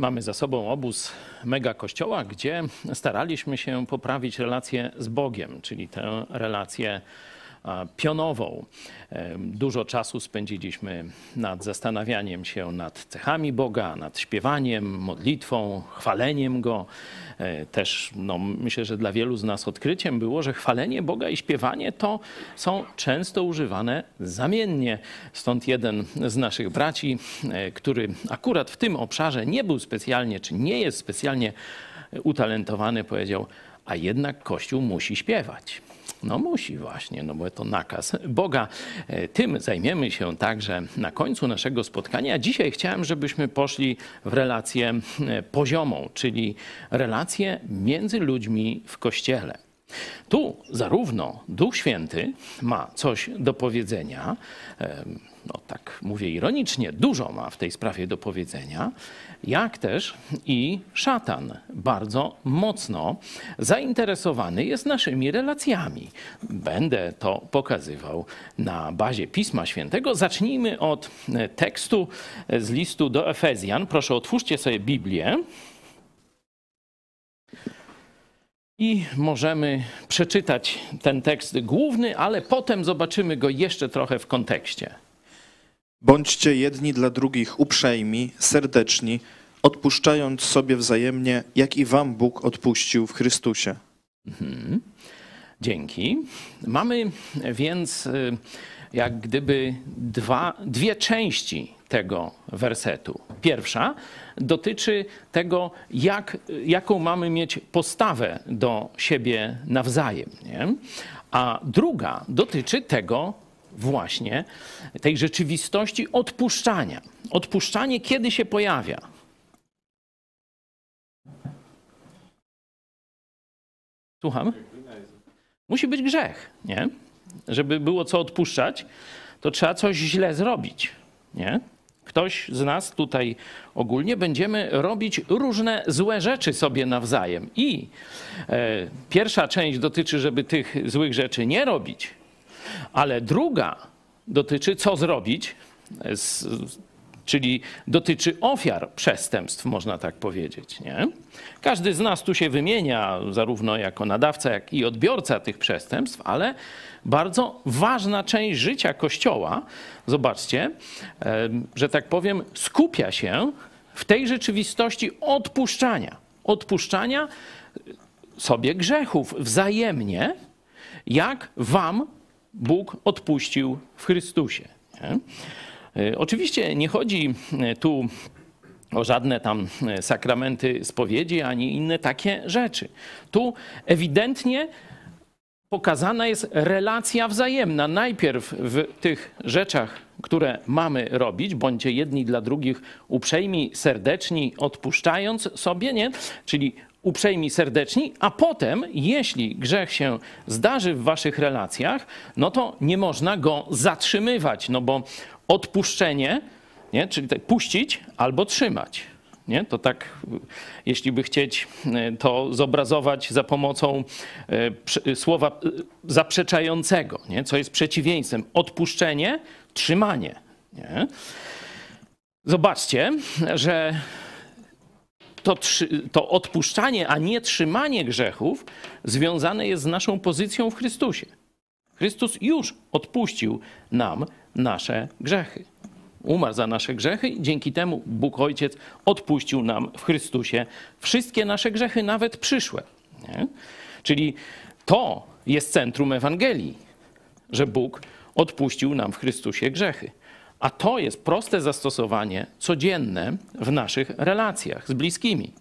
Mamy za sobą obóz mega kościoła, gdzie staraliśmy się poprawić relacje z Bogiem, czyli tę relację pionową. Dużo czasu spędziliśmy nad zastanawianiem się nad cechami Boga, nad śpiewaniem, modlitwą, chwaleniem Go. E, też no, myślę, że dla wielu z nas odkryciem było, że chwalenie Boga i śpiewanie to są często używane zamiennie. Stąd jeden z naszych braci, e, który akurat w tym obszarze nie był specjalnie, czy nie jest specjalnie utalentowany, powiedział, a jednak Kościół musi śpiewać. No musi właśnie, no bo to nakaz Boga. E, tym zajmiemy się także na końcu naszego spotkania. Dzisiaj chciałem, żebyśmy poszli w relację e, poziomą, czyli relację między ludźmi w Kościele. Tu zarówno Duch Święty ma coś do powiedzenia, no tak mówię ironicznie, dużo ma w tej sprawie do powiedzenia, jak też i szatan bardzo mocno zainteresowany jest naszymi relacjami. Będę to pokazywał na bazie Pisma Świętego. Zacznijmy od tekstu z listu do Efezjan. Proszę, otwórzcie sobie Biblię. I możemy przeczytać ten tekst główny, ale potem zobaczymy go jeszcze trochę w kontekście. Bądźcie jedni dla drugich uprzejmi, serdeczni, odpuszczając sobie wzajemnie, jak i wam Bóg odpuścił w Chrystusie. Mhm. Dzięki. Mamy więc y, jak gdyby dwa, dwie części tego wersetu. Pierwsza dotyczy tego, jak, jaką mamy mieć postawę do siebie nawzajem. Nie? A druga dotyczy tego właśnie, tej rzeczywistości odpuszczania. Odpuszczanie kiedy się pojawia? Słucham? Musi być grzech, nie? Żeby było co odpuszczać, to trzeba coś źle zrobić, nie? Ktoś z nas tutaj ogólnie będziemy robić różne złe rzeczy sobie nawzajem. I e, pierwsza część dotyczy, żeby tych złych rzeczy nie robić, ale druga dotyczy, co zrobić z, czyli dotyczy ofiar przestępstw, można tak powiedzieć. Nie? Każdy z nas tu się wymienia, zarówno jako nadawca, jak i odbiorca tych przestępstw, ale bardzo ważna część życia Kościoła, zobaczcie, że tak powiem, skupia się w tej rzeczywistości odpuszczania. Odpuszczania sobie grzechów wzajemnie, jak wam Bóg odpuścił w Chrystusie. Nie? E, oczywiście nie chodzi e, tu o żadne tam e, sakramenty spowiedzi ani inne takie rzeczy. Tu ewidentnie pokazana jest relacja wzajemna. Najpierw w tych rzeczach, które mamy robić, bądźcie jedni dla drugich uprzejmi, serdeczni, odpuszczając sobie, nie? Czyli uprzejmi, serdeczni, a potem, jeśli grzech się zdarzy w waszych relacjach, no to nie można go zatrzymywać, no bo odpuszczenie, nie? czyli tak puścić albo trzymać. Nie? To tak, jeśli by chcieć e, to zobrazować za pomocą e, słowa e, zaprzeczającego, nie? co jest przeciwieństwem. Odpuszczenie, trzymanie. Nie? Zobaczcie, że to, to odpuszczanie, a nie trzymanie grzechów związane jest z naszą pozycją w Chrystusie. Chrystus już odpuścił nam nasze grzechy. Umarł za nasze grzechy i dzięki temu Bóg Ojciec odpuścił nam w Chrystusie wszystkie nasze grzechy, nawet przyszłe. Nie? Czyli to jest centrum Ewangelii, że Bóg odpuścił nam w Chrystusie grzechy. A to jest proste zastosowanie codzienne w naszych relacjach z bliskimi.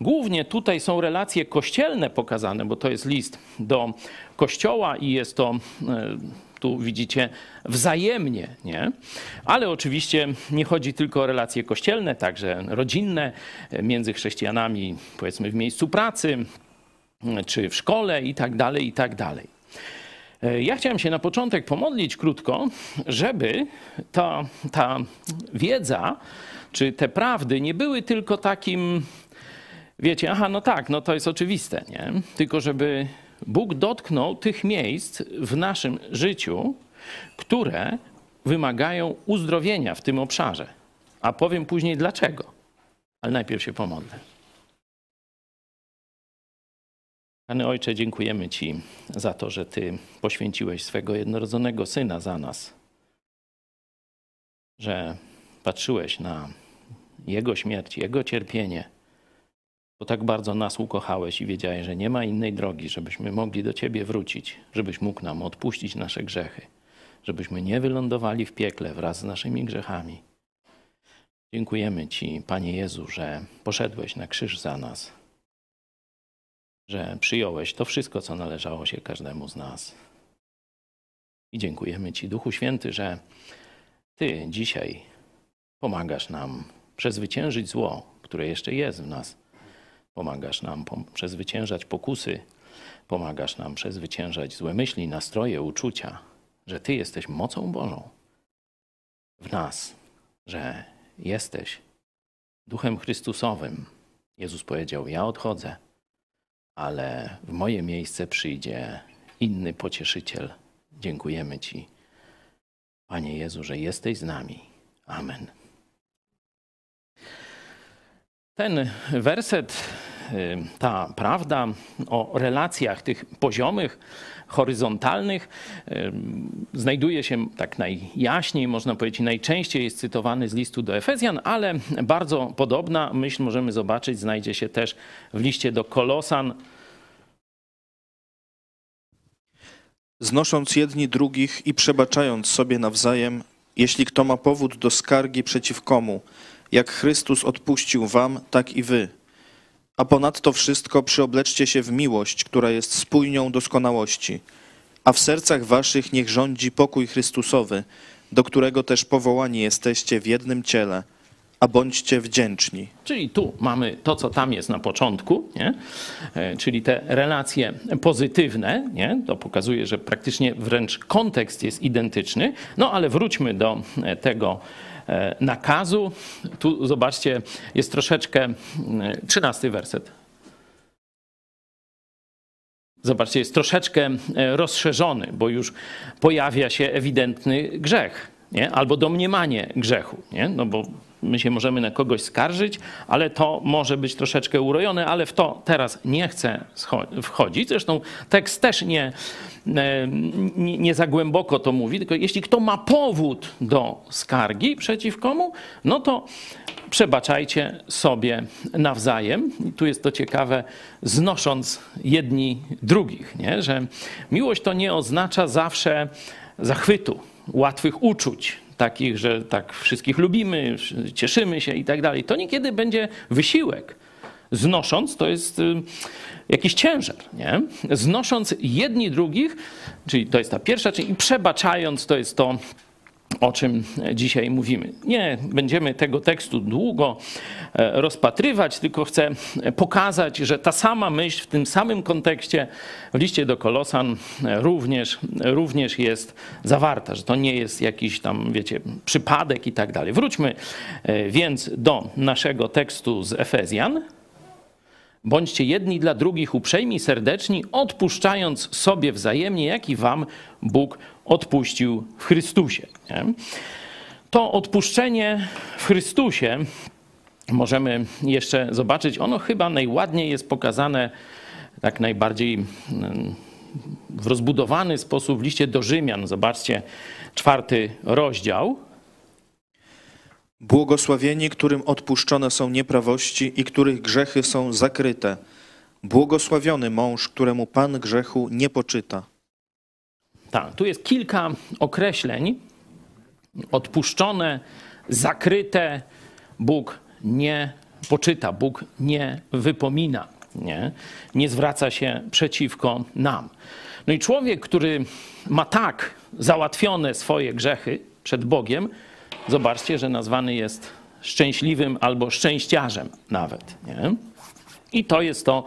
Głównie tutaj są relacje kościelne pokazane, bo to jest list do kościoła i jest to e, tu widzicie wzajemnie, nie? Ale oczywiście nie chodzi tylko o relacje kościelne, także rodzinne e, między chrześcijanami, powiedzmy w miejscu pracy, czy w szkole i tak dalej, i tak dalej. E, ja chciałem się na początek pomodlić krótko, żeby ta, ta wiedza, czy te prawdy nie były tylko takim, wiecie, aha, no tak, no to jest oczywiste, nie? Tylko żeby Bóg dotknął tych miejsc w naszym życiu, które wymagają uzdrowienia w tym obszarze. A powiem później dlaczego. Ale najpierw się pomodlę. Panie Ojcze, dziękujemy Ci za to, że Ty poświęciłeś swego jednorodzonego Syna za nas, że patrzyłeś na Jego śmierć, Jego cierpienie, bo tak bardzo nas ukochałeś i wiedziałeś, że nie ma innej drogi, żebyśmy mogli do Ciebie wrócić, żebyś mógł nam odpuścić nasze grzechy, żebyśmy nie wylądowali w piekle wraz z naszymi grzechami. Dziękujemy Ci, Panie Jezu, że poszedłeś na krzyż za nas, że przyjąłeś to wszystko, co należało się każdemu z nas. I dziękujemy Ci, Duchu Święty, że Ty dzisiaj pomagasz nam przezwyciężyć zło, które jeszcze jest w nas. Pomagasz nam przezwyciężać pokusy, pomagasz nam przezwyciężać złe myśli, nastroje, uczucia, że Ty jesteś mocą Bożą w nas, że jesteś Duchem Chrystusowym. Jezus powiedział: Ja odchodzę, ale w moje miejsce przyjdzie inny pocieszyciel. Dziękujemy Ci, Panie Jezu, że jesteś z nami. Amen. Ten werset, ta prawda o relacjach tych poziomych, horyzontalnych, y, znajduje się tak najjaśniej, można powiedzieć, najczęściej jest cytowany z listu do Efezjan, ale bardzo podobna myśl możemy zobaczyć, znajdzie się też w liście do Kolosan. Znosząc jedni drugich i przebaczając sobie nawzajem, jeśli kto ma powód do skargi przeciw komu, jak Chrystus odpuścił wam, tak i wy. A ponadto wszystko przyobleczcie się w miłość, która jest spójnią doskonałości. A w sercach waszych niech rządzi pokój Chrystusowy, do którego też powołani jesteście w jednym ciele, a bądźcie wdzięczni. Czyli tu mamy to, co tam jest na początku, nie? E, czyli te relacje pozytywne. Nie? To pokazuje, że praktycznie wręcz kontekst jest identyczny. No ale wróćmy do tego nakazu. Tu zobaczcie, jest troszeczkę, trzynasty werset. Zobaczcie, jest troszeczkę e, rozszerzony, bo już pojawia się ewidentny grzech, nie? albo domniemanie grzechu. Nie? No bo my się możemy na kogoś skarżyć, ale to może być troszeczkę urojone, ale w to teraz nie chcę wchodzić. Zresztą tekst też nie, nie, nie za głęboko to mówi, tylko jeśli kto ma powód do skargi przeciw komu, no to przebaczajcie sobie nawzajem. I tu jest to ciekawe, znosząc jedni drugich, nie? że miłość to nie oznacza zawsze zachwytu, łatwych uczuć, takich, że tak wszystkich lubimy, cieszymy się i tak dalej. To niekiedy będzie wysiłek. Znosząc to jest jakiś ciężar, nie? Znosząc jedni drugich, czyli to jest ta pierwsza część, i przebaczając to jest to o czym dzisiaj mówimy. Nie będziemy tego tekstu długo e, rozpatrywać, tylko chcę pokazać, że ta sama myśl w tym samym kontekście w liście do Kolosan również, również jest zawarta, że to nie jest jakiś tam, wiecie, przypadek i tak dalej. Wróćmy e, więc do naszego tekstu z Efezjan. Bądźcie jedni dla drugich uprzejmi, serdeczni, odpuszczając sobie wzajemnie, jak i wam Bóg odpuścił w Chrystusie. Nie? To odpuszczenie w Chrystusie możemy jeszcze zobaczyć. Ono chyba najładniej jest pokazane, tak najbardziej mm, w rozbudowany sposób w liście do Rzymian. Zobaczcie, czwarty rozdział. Błogosławieni, którym odpuszczone są nieprawości i których grzechy są zakryte. Błogosławiony mąż, któremu Pan grzechu nie poczyta. Tak, tu jest kilka określeń. Odpuszczone, zakryte. Bóg nie poczyta, Bóg nie wypomina, nie, nie zwraca się przeciwko nam. No i człowiek, który ma tak załatwione swoje grzechy przed Bogiem, zobaczcie, że nazwany jest szczęśliwym albo szczęściarzem nawet. Nie? I to jest to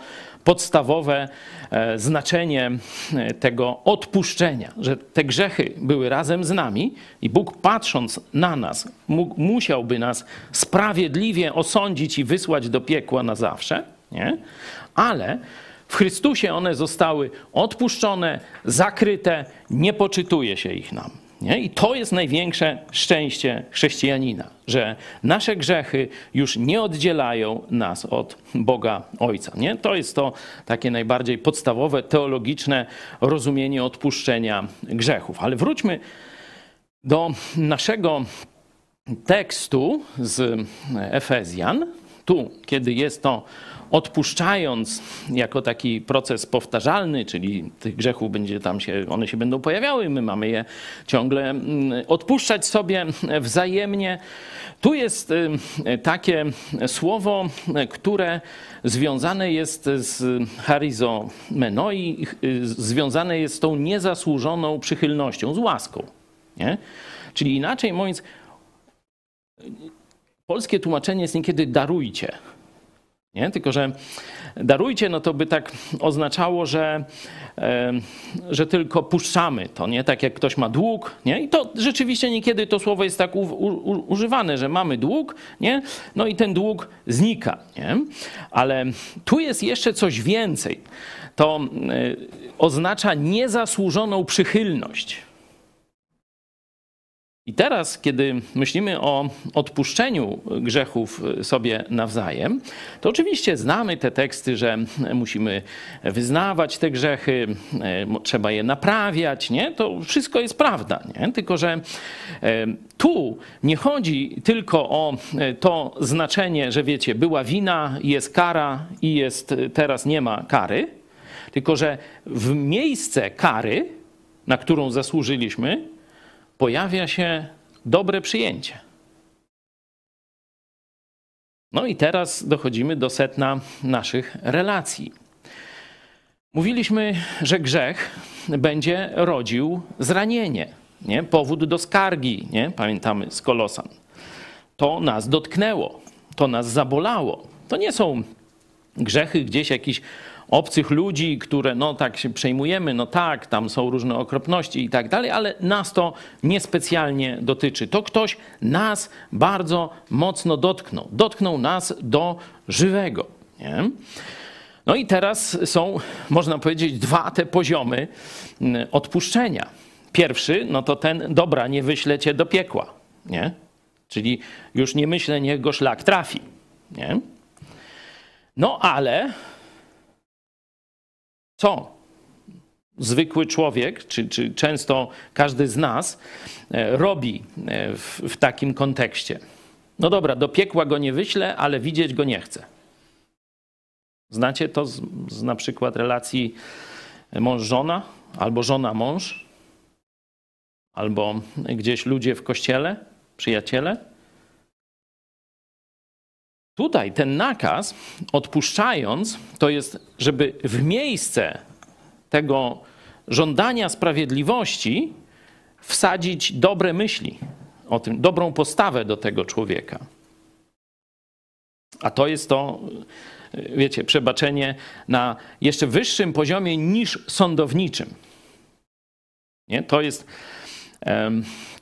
podstawowe e, znaczenie e, tego odpuszczenia, że te grzechy były razem z nami i Bóg patrząc na nas mógł, musiałby nas sprawiedliwie osądzić i wysłać do piekła na zawsze, nie? ale w Chrystusie one zostały odpuszczone, zakryte, nie poczytuje się ich nam. Nie? I to jest największe szczęście chrześcijanina, że nasze grzechy już nie oddzielają nas od Boga Ojca. Nie? To jest to takie najbardziej podstawowe, teologiczne rozumienie odpuszczenia grzechów. Ale wróćmy do naszego tekstu z Efezjan. Tu, kiedy jest to odpuszczając jako taki proces powtarzalny, czyli tych grzechów będzie tam się, one się będą pojawiały, my mamy je ciągle mm, odpuszczać sobie wzajemnie. Tu jest y, takie słowo, które związane jest z charizomenoi, y, związane jest z tą niezasłużoną przychylnością, z łaską. Nie? Czyli inaczej mówiąc, polskie tłumaczenie jest niekiedy darujcie. Nie? Tylko, że darujcie, no to by tak oznaczało, że, że tylko puszczamy to, nie? Tak jak ktoś ma dług, nie? I to rzeczywiście niekiedy to słowo jest tak u, u, używane, że mamy dług, nie? No i ten dług znika, nie? Ale tu jest jeszcze coś więcej. To e, oznacza niezasłużoną przychylność. I teraz, kiedy myślimy o odpuszczeniu grzechów sobie nawzajem, to oczywiście znamy te teksty, że musimy wyznawać te grzechy, e, trzeba je naprawiać, nie? To wszystko jest prawda, nie? Tylko, że e, tu nie chodzi tylko o e, to znaczenie, że wiecie, była wina, jest kara i jest, teraz nie ma kary, tylko, że w miejsce kary, na którą zasłużyliśmy, pojawia się dobre przyjęcie. No i teraz dochodzimy do setna naszych relacji. Mówiliśmy, że grzech będzie rodził zranienie, nie? powód do skargi, nie? pamiętamy z Kolosan. To nas dotknęło, to nas zabolało. To nie są grzechy gdzieś jakiś obcych ludzi, które no tak się przejmujemy, no tak, tam są różne okropności i tak dalej, ale nas to niespecjalnie dotyczy. To ktoś nas bardzo mocno dotknął. Dotknął nas do żywego. Nie? No i teraz są, można powiedzieć, dwa te poziomy mm, odpuszczenia. Pierwszy, no to ten, dobra, nie wyślę cię do piekła, nie? Czyli już nie myślę, niech go szlak trafi, nie? No ale co zwykły człowiek, czy, czy często każdy z nas e, robi e, w, w takim kontekście? No dobra, do piekła go nie wyślę, ale widzieć go nie chcę. Znacie to z, z na przykład relacji mąż-żona albo żona-mąż, albo gdzieś ludzie w kościele, przyjaciele? Tutaj ten nakaz, odpuszczając, to jest, żeby w miejsce tego żądania sprawiedliwości wsadzić dobre myśli o tym, dobrą postawę do tego człowieka. A to jest to, wiecie, przebaczenie na jeszcze wyższym poziomie niż sądowniczym. Nie? To jest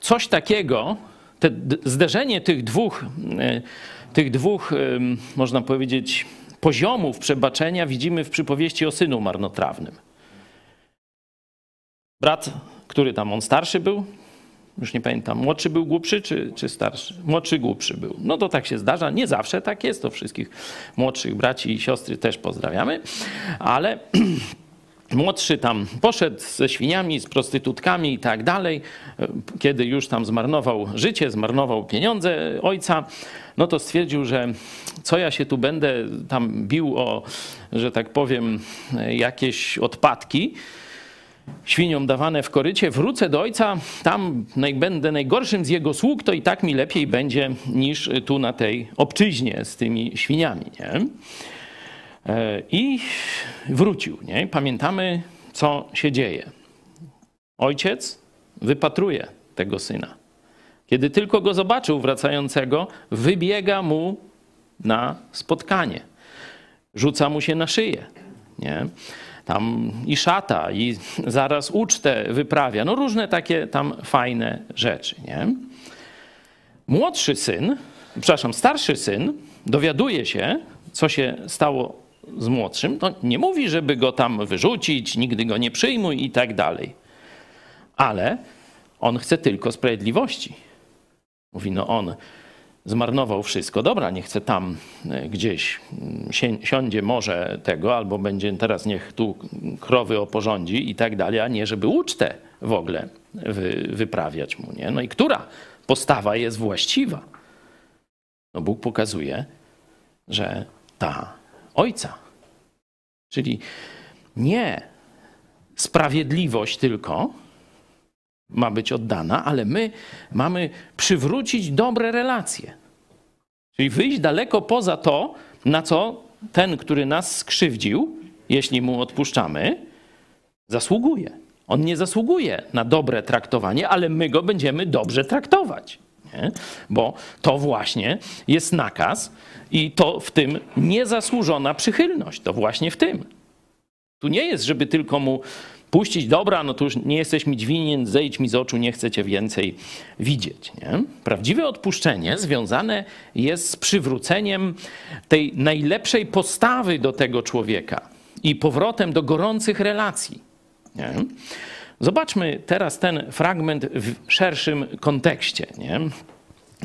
coś takiego, te zderzenie tych dwóch e, tych dwóch, można powiedzieć, poziomów przebaczenia widzimy w przypowieści o synu marnotrawnym. Brat, który tam on starszy był, już nie pamiętam, młodszy był głupszy czy, czy starszy? Młodszy głupszy był. No to tak się zdarza, nie zawsze tak jest, to wszystkich młodszych braci i siostry też pozdrawiamy, ale młodszy tam poszedł ze świniami, z prostytutkami i tak dalej, kiedy już tam zmarnował życie, zmarnował pieniądze ojca, no to stwierdził, że co ja się tu będę tam bił o, że tak powiem, jakieś odpadki, świniom dawane w korycie, wrócę do ojca, tam będę najgorszym z jego sług, to i tak mi lepiej będzie niż tu na tej obczyźnie z tymi świniami. Nie? E, I wrócił. Nie? Pamiętamy, co się dzieje. Ojciec wypatruje tego syna. Kiedy tylko go zobaczył wracającego, wybiega mu na spotkanie. Rzuca mu się na szyję. Nie? Tam i szata, i zaraz ucztę wyprawia. No różne takie tam fajne rzeczy. Nie? Młodszy syn, przepraszam, starszy syn dowiaduje się, co się stało z młodszym. No, nie mówi, żeby go tam wyrzucić, nigdy go nie przyjmuj i tak dalej. Ale On chce tylko sprawiedliwości. Mówi, no on zmarnował wszystko. Dobra, nie chce tam e, gdzieś mm, siądzie może tego, albo będzie teraz niech tu krowy oporządzi i tak dalej, a nie żeby ucztę w ogóle wy, wyprawiać mu. Nie? No i która postawa jest właściwa? No Bóg pokazuje, że ta ojca. Czyli nie sprawiedliwość tylko ma być oddana, ale my mamy przywrócić dobre relacje. Czyli wyjść daleko poza to, na co ten, który nas skrzywdził, jeśli mu odpuszczamy, zasługuje. On nie zasługuje na dobre traktowanie, ale my go będziemy dobrze traktować. Nie? Bo to właśnie jest nakaz i to w tym niezasłużona przychylność. To właśnie w tym. Tu nie jest, żeby tylko mu puścić, dobra, no to już nie jesteś mi winien, zejdź mi z oczu, nie chcę cię więcej widzieć. Nie? Prawdziwe odpuszczenie związane jest z przywróceniem tej najlepszej postawy do tego człowieka i powrotem do gorących relacji. Nie? Zobaczmy teraz ten fragment w szerszym kontekście. Nie?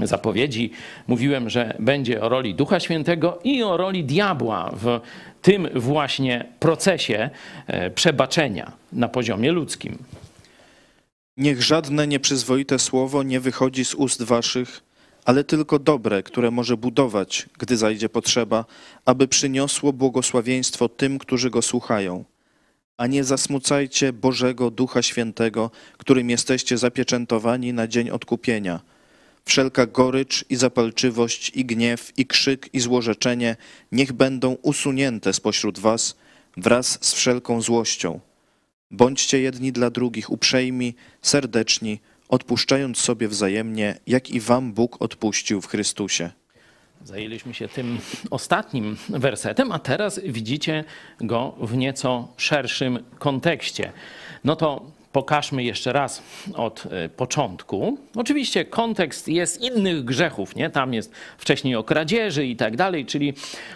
Zapowiedzi mówiłem, że będzie o roli Ducha Świętego i o roli diabła w tym właśnie procesie e, przebaczenia na poziomie ludzkim. Niech żadne nieprzyzwoite słowo nie wychodzi z ust waszych, ale tylko dobre, które może budować, gdy zajdzie potrzeba, aby przyniosło błogosławieństwo tym, którzy go słuchają. A nie zasmucajcie Bożego Ducha Świętego, którym jesteście zapieczętowani na dzień odkupienia – Wszelka gorycz i zapalczywość, i gniew, i krzyk, i złorzeczenie niech będą usunięte spośród was wraz z wszelką złością. Bądźcie jedni dla drugich uprzejmi, serdeczni, odpuszczając sobie wzajemnie, jak i wam Bóg odpuścił w Chrystusie. Zajęliśmy się tym ostatnim wersetem, a teraz widzicie go w nieco szerszym kontekście. No to pokażmy jeszcze raz od e, początku. Oczywiście kontekst jest innych grzechów, nie? Tam jest wcześniej o kradzieży i tak dalej, czyli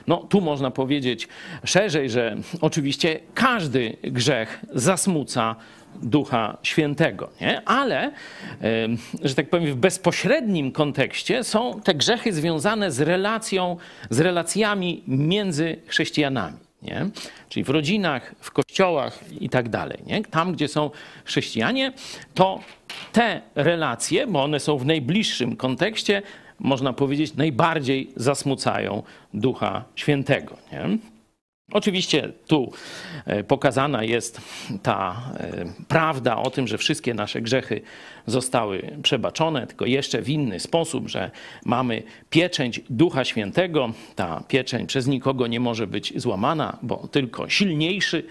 no, tu można powiedzieć szerzej, że oczywiście każdy grzech zasmuca Ducha Świętego, nie? ale, że tak powiem, w bezpośrednim kontekście są te grzechy związane z relacją, z relacjami między chrześcijanami nie? czyli w rodzinach, w kościołach i tak dalej. Nie? Tam, gdzie są chrześcijanie, to te relacje, bo one są w najbliższym kontekście, można powiedzieć, najbardziej zasmucają Ducha Świętego. Nie? Oczywiście tu e, pokazana jest ta e, prawda o tym, że wszystkie nasze grzechy zostały przebaczone, tylko jeszcze w inny sposób, że mamy pieczęć Ducha Świętego. Ta pieczęć przez nikogo nie może być złamana, bo tylko silniejszy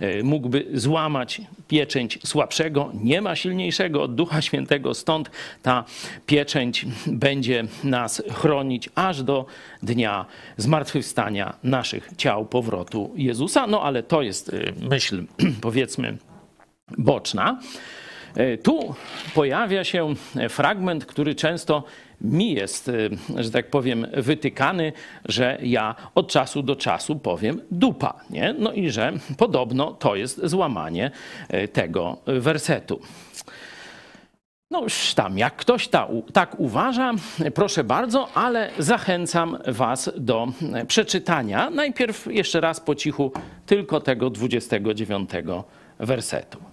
e, mógłby złamać pieczęć słabszego. Nie ma silniejszego od Ducha Świętego, stąd ta pieczęć będzie nas chronić aż do dnia zmartwychwstania naszych ciał, powrotu Jezusa. No ale to jest y, myśl, powiedzmy, boczna. Y, tu pojawia się fragment, który często mi jest, y, że tak powiem, wytykany, że ja od czasu do czasu powiem dupa. Nie? No i że podobno to jest złamanie tego wersetu. No już tam, jak ktoś ta, tak uważa, proszę bardzo, ale zachęcam Was do przeczytania. Najpierw jeszcze raz po cichu tylko tego 29 wersetu.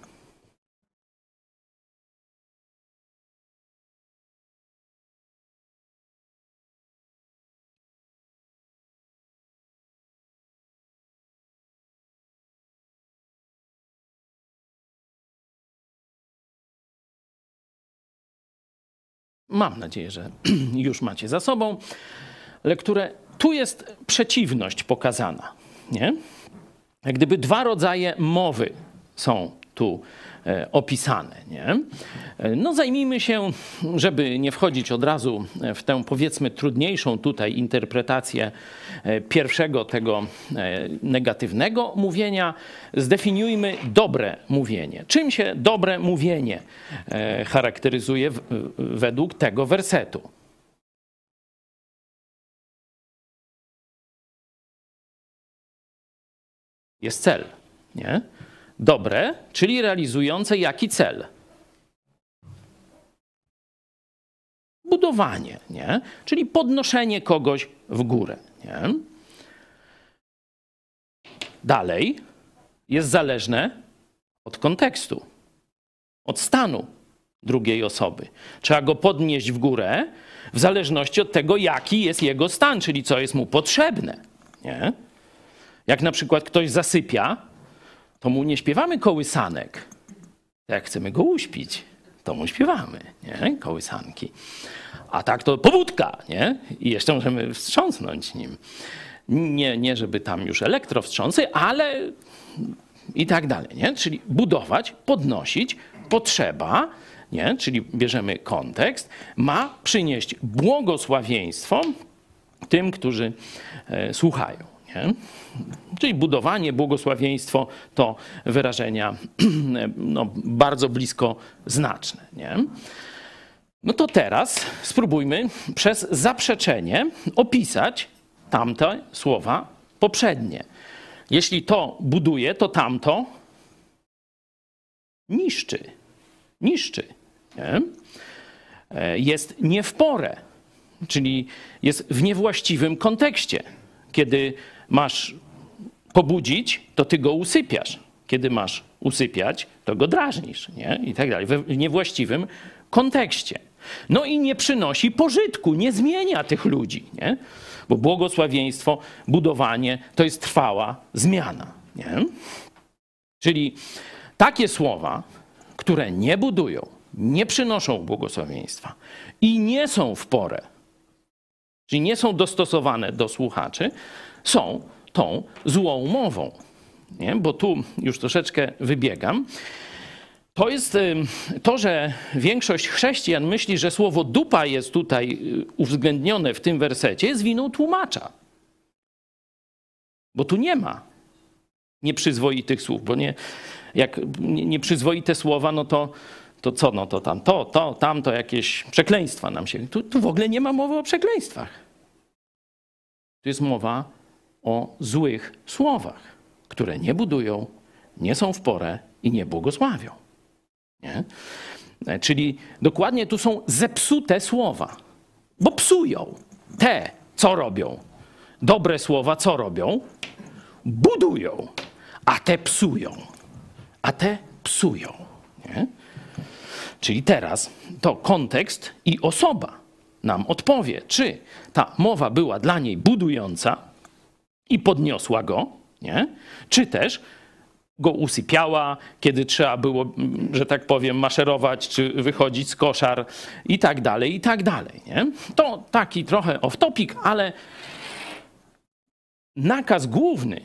Mam nadzieję, że już macie za sobą lekturę. Tu jest przeciwność pokazana. Nie? Jak gdyby dwa rodzaje mowy są tu e, opisane. Nie? E, no zajmijmy się, żeby nie wchodzić od razu w tę powiedzmy trudniejszą tutaj interpretację e, pierwszego tego negatywnego mówienia, zdefiniujmy dobre mówienie. Czym się dobre mówienie charakteryzuje według tego wersetu? Jest cel, nie? Dobre, czyli realizujące jaki cel? budowanie, nie? czyli podnoszenie kogoś w górę. Nie? Dalej jest zależne od kontekstu, od stanu drugiej osoby. Trzeba go podnieść w górę w zależności od tego, jaki jest jego stan, czyli co jest mu potrzebne. Nie? Jak na przykład ktoś zasypia, to mu nie śpiewamy kołysanek. Jak chcemy go uśpić, to mu śpiewamy, nie? Kołysanki. A tak to powódka, nie? I jeszcze możemy wstrząsnąć nim. Nie, nie żeby tam już elektrowstrząsy, ale i tak dalej, nie? Czyli budować, podnosić, potrzeba, nie? Czyli bierzemy kontekst, ma przynieść błogosławieństwo tym, którzy e, słuchają. Nie? Czyli budowanie, błogosławieństwo to wyrażenia no, bardzo blisko znaczne. Nie? No to teraz spróbujmy przez zaprzeczenie opisać tamte słowa poprzednie. Jeśli to buduje, to tamto niszczy. Niszczy. Nie? E, jest nie w porę, czyli jest w niewłaściwym kontekście. Kiedy masz pobudzić, to ty go usypiasz. Kiedy masz usypiać, to go drażnisz, nie? I tak dalej. W niewłaściwym kontekście. No i nie przynosi pożytku, nie zmienia tych ludzi, nie? Bo błogosławieństwo, budowanie to jest trwała zmiana, nie? Czyli takie słowa, które nie budują, nie przynoszą błogosławieństwa i nie są w porę, czyli nie są dostosowane do słuchaczy, są tą złą mową. Nie? Bo tu już troszeczkę wybiegam. To jest to, że większość chrześcijan myśli, że słowo dupa jest tutaj y, uwzględnione w tym wersecie, jest winą tłumacza. Bo tu nie ma nieprzyzwoitych słów, bo nie, jak nieprzyzwoite słowa, no to, to co, no to tam, to, to, tam, to jakieś przekleństwa nam się. Tu, tu w ogóle nie ma mowy o przekleństwach. Tu jest mowa o złych słowach, które nie budują, nie są w porę i nie błogosławią. Nie? Czyli dokładnie tu są zepsute słowa, bo psują. Te, co robią? Dobre słowa, co robią? Budują, a te psują. A te psują. Nie? Czyli teraz to kontekst i osoba nam odpowie, czy ta mowa była dla niej budująca i podniosła go, nie? czy też go usypiała, kiedy trzeba było, że tak powiem, maszerować czy wychodzić z koszar i tak dalej, i tak dalej. Nie? To taki trochę off-topic, ale nakaz główny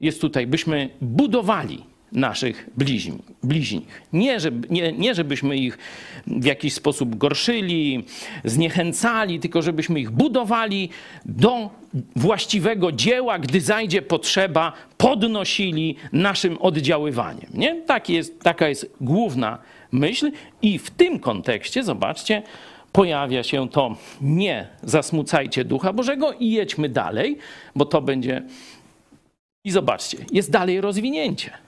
jest tutaj, byśmy budowali naszych bliźni. bliźnich. Nie, żeby, nie, nie, żebyśmy ich w jakiś sposób gorszyli, zniechęcali, tylko żebyśmy ich budowali do właściwego dzieła, gdy zajdzie potrzeba, podnosili naszym oddziaływaniem. Nie? Tak jest, taka jest główna myśl i w tym kontekście, zobaczcie, pojawia się to nie zasmucajcie Ducha Bożego i jedźmy dalej, bo to będzie... I zobaczcie, jest dalej rozwinięcie.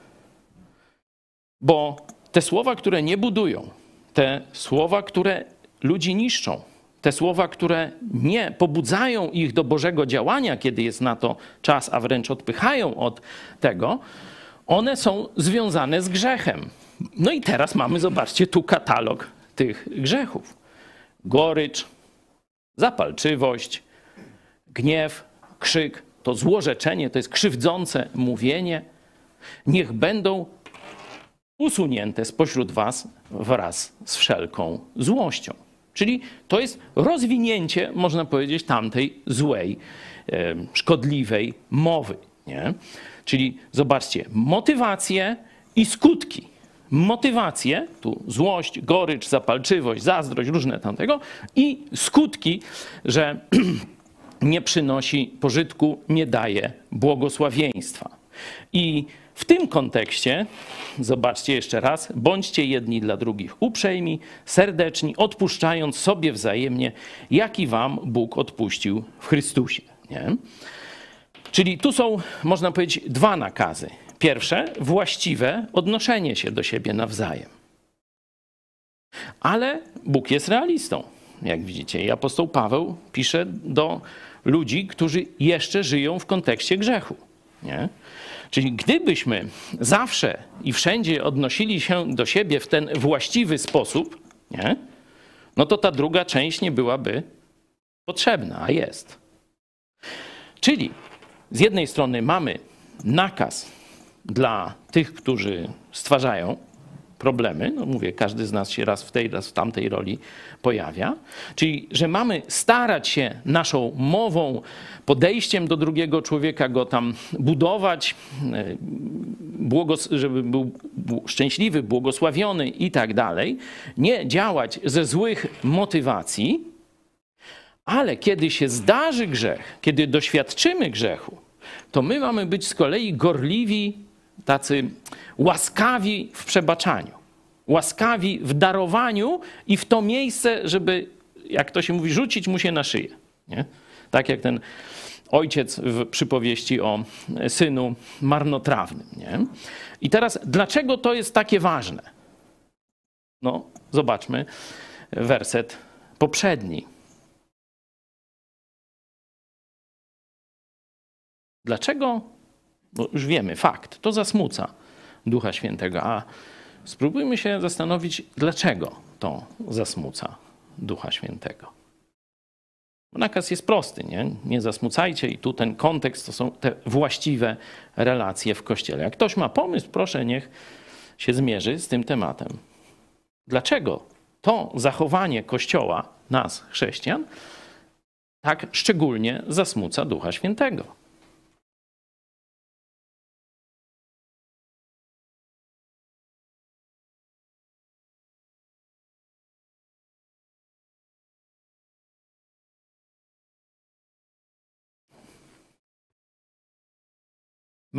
Bo te słowa, które nie budują, te słowa, które ludzi niszczą, te słowa, które nie pobudzają ich do Bożego działania, kiedy jest na to czas, a wręcz odpychają od tego, one są związane z grzechem. No i teraz mamy, zobaczcie, tu katalog tych grzechów: gorycz, zapalczywość, gniew, krzyk, to złorzeczenie, to jest krzywdzące mówienie. Niech będą usunięte spośród was wraz z wszelką złością. Czyli to jest rozwinięcie, można powiedzieć, tamtej złej, szkodliwej mowy. Nie? Czyli zobaczcie, motywacje i skutki. Motywacje, tu złość, gorycz, zapalczywość, zazdrość, różne tamtego, i skutki, że nie przynosi pożytku, nie daje błogosławieństwa. I w tym kontekście, zobaczcie jeszcze raz, bądźcie jedni dla drugich uprzejmi, serdeczni, odpuszczając sobie wzajemnie, jaki wam Bóg odpuścił w Chrystusie. Nie? Czyli tu są, można powiedzieć, dwa nakazy. Pierwsze, właściwe odnoszenie się do siebie nawzajem. Ale Bóg jest realistą. jak widzicie. Apostoł Paweł pisze do ludzi, którzy jeszcze żyją w kontekście grzechu. Nie? Czyli gdybyśmy zawsze i wszędzie odnosili się do siebie w ten właściwy sposób, nie? no to ta druga część nie byłaby potrzebna, a jest. Czyli z jednej strony mamy nakaz dla tych, którzy stwarzają problemy. No mówię, każdy z nas się raz w tej, raz w tamtej roli pojawia. Czyli, że mamy starać się naszą mową, podejściem do drugiego człowieka go tam budować, e, żeby był szczęśliwy, błogosławiony i tak dalej. Nie działać ze złych motywacji, ale kiedy się zdarzy grzech, kiedy doświadczymy grzechu, to my mamy być z kolei gorliwi, tacy łaskawi w przebaczaniu, łaskawi w darowaniu i w to miejsce, żeby, jak to się mówi, rzucić mu się na szyję. Nie? Tak jak ten ojciec w przypowieści o synu marnotrawnym. Nie? I teraz, dlaczego to jest takie ważne? No, zobaczmy werset poprzedni. Dlaczego? Bo już wiemy, fakt, to zasmuca Ducha Świętego. A spróbujmy się zastanowić, dlaczego to zasmuca Ducha Świętego. Nakaz jest prosty, nie? nie zasmucajcie i tu ten kontekst to są te właściwe relacje w Kościele. Jak ktoś ma pomysł, proszę niech się zmierzy z tym tematem. Dlaczego to zachowanie Kościoła, nas, chrześcijan, tak szczególnie zasmuca Ducha Świętego?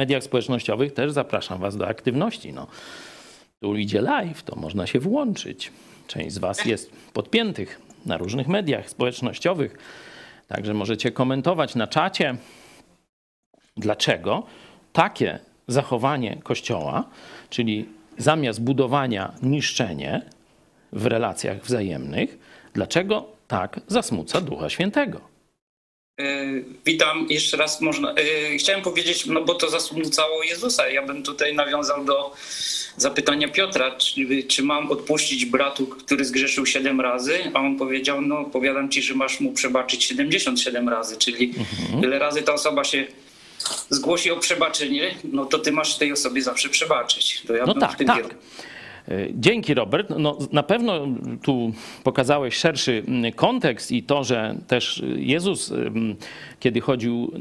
Mediach społecznościowych też zapraszam Was do aktywności. No, tu idzie live, to można się włączyć. Część z Was jest podpiętych na różnych mediach społecznościowych, także możecie komentować na czacie, dlaczego takie zachowanie Kościoła, czyli zamiast budowania niszczenie w relacjach wzajemnych, dlaczego tak zasmuca Ducha Świętego. E, witam jeszcze raz. Można, e, chciałem powiedzieć, no bo to zasmucało Jezusa. Ja bym tutaj nawiązał do zapytania Piotra, czy, czy mam odpuścić bratu, który zgrzeszył 7 razy, a on powiedział, no powiadam ci, że masz mu przebaczyć 77 razy, czyli mhm. ile razy ta osoba się zgłosi o przebaczenie, no to ty masz tej osobie zawsze przebaczyć. To ja no tak, tak. E, dzięki, Robert. No, na pewno tu pokazałeś szerszy mm, kontekst i to, że też Jezus, mm, kiedy chodził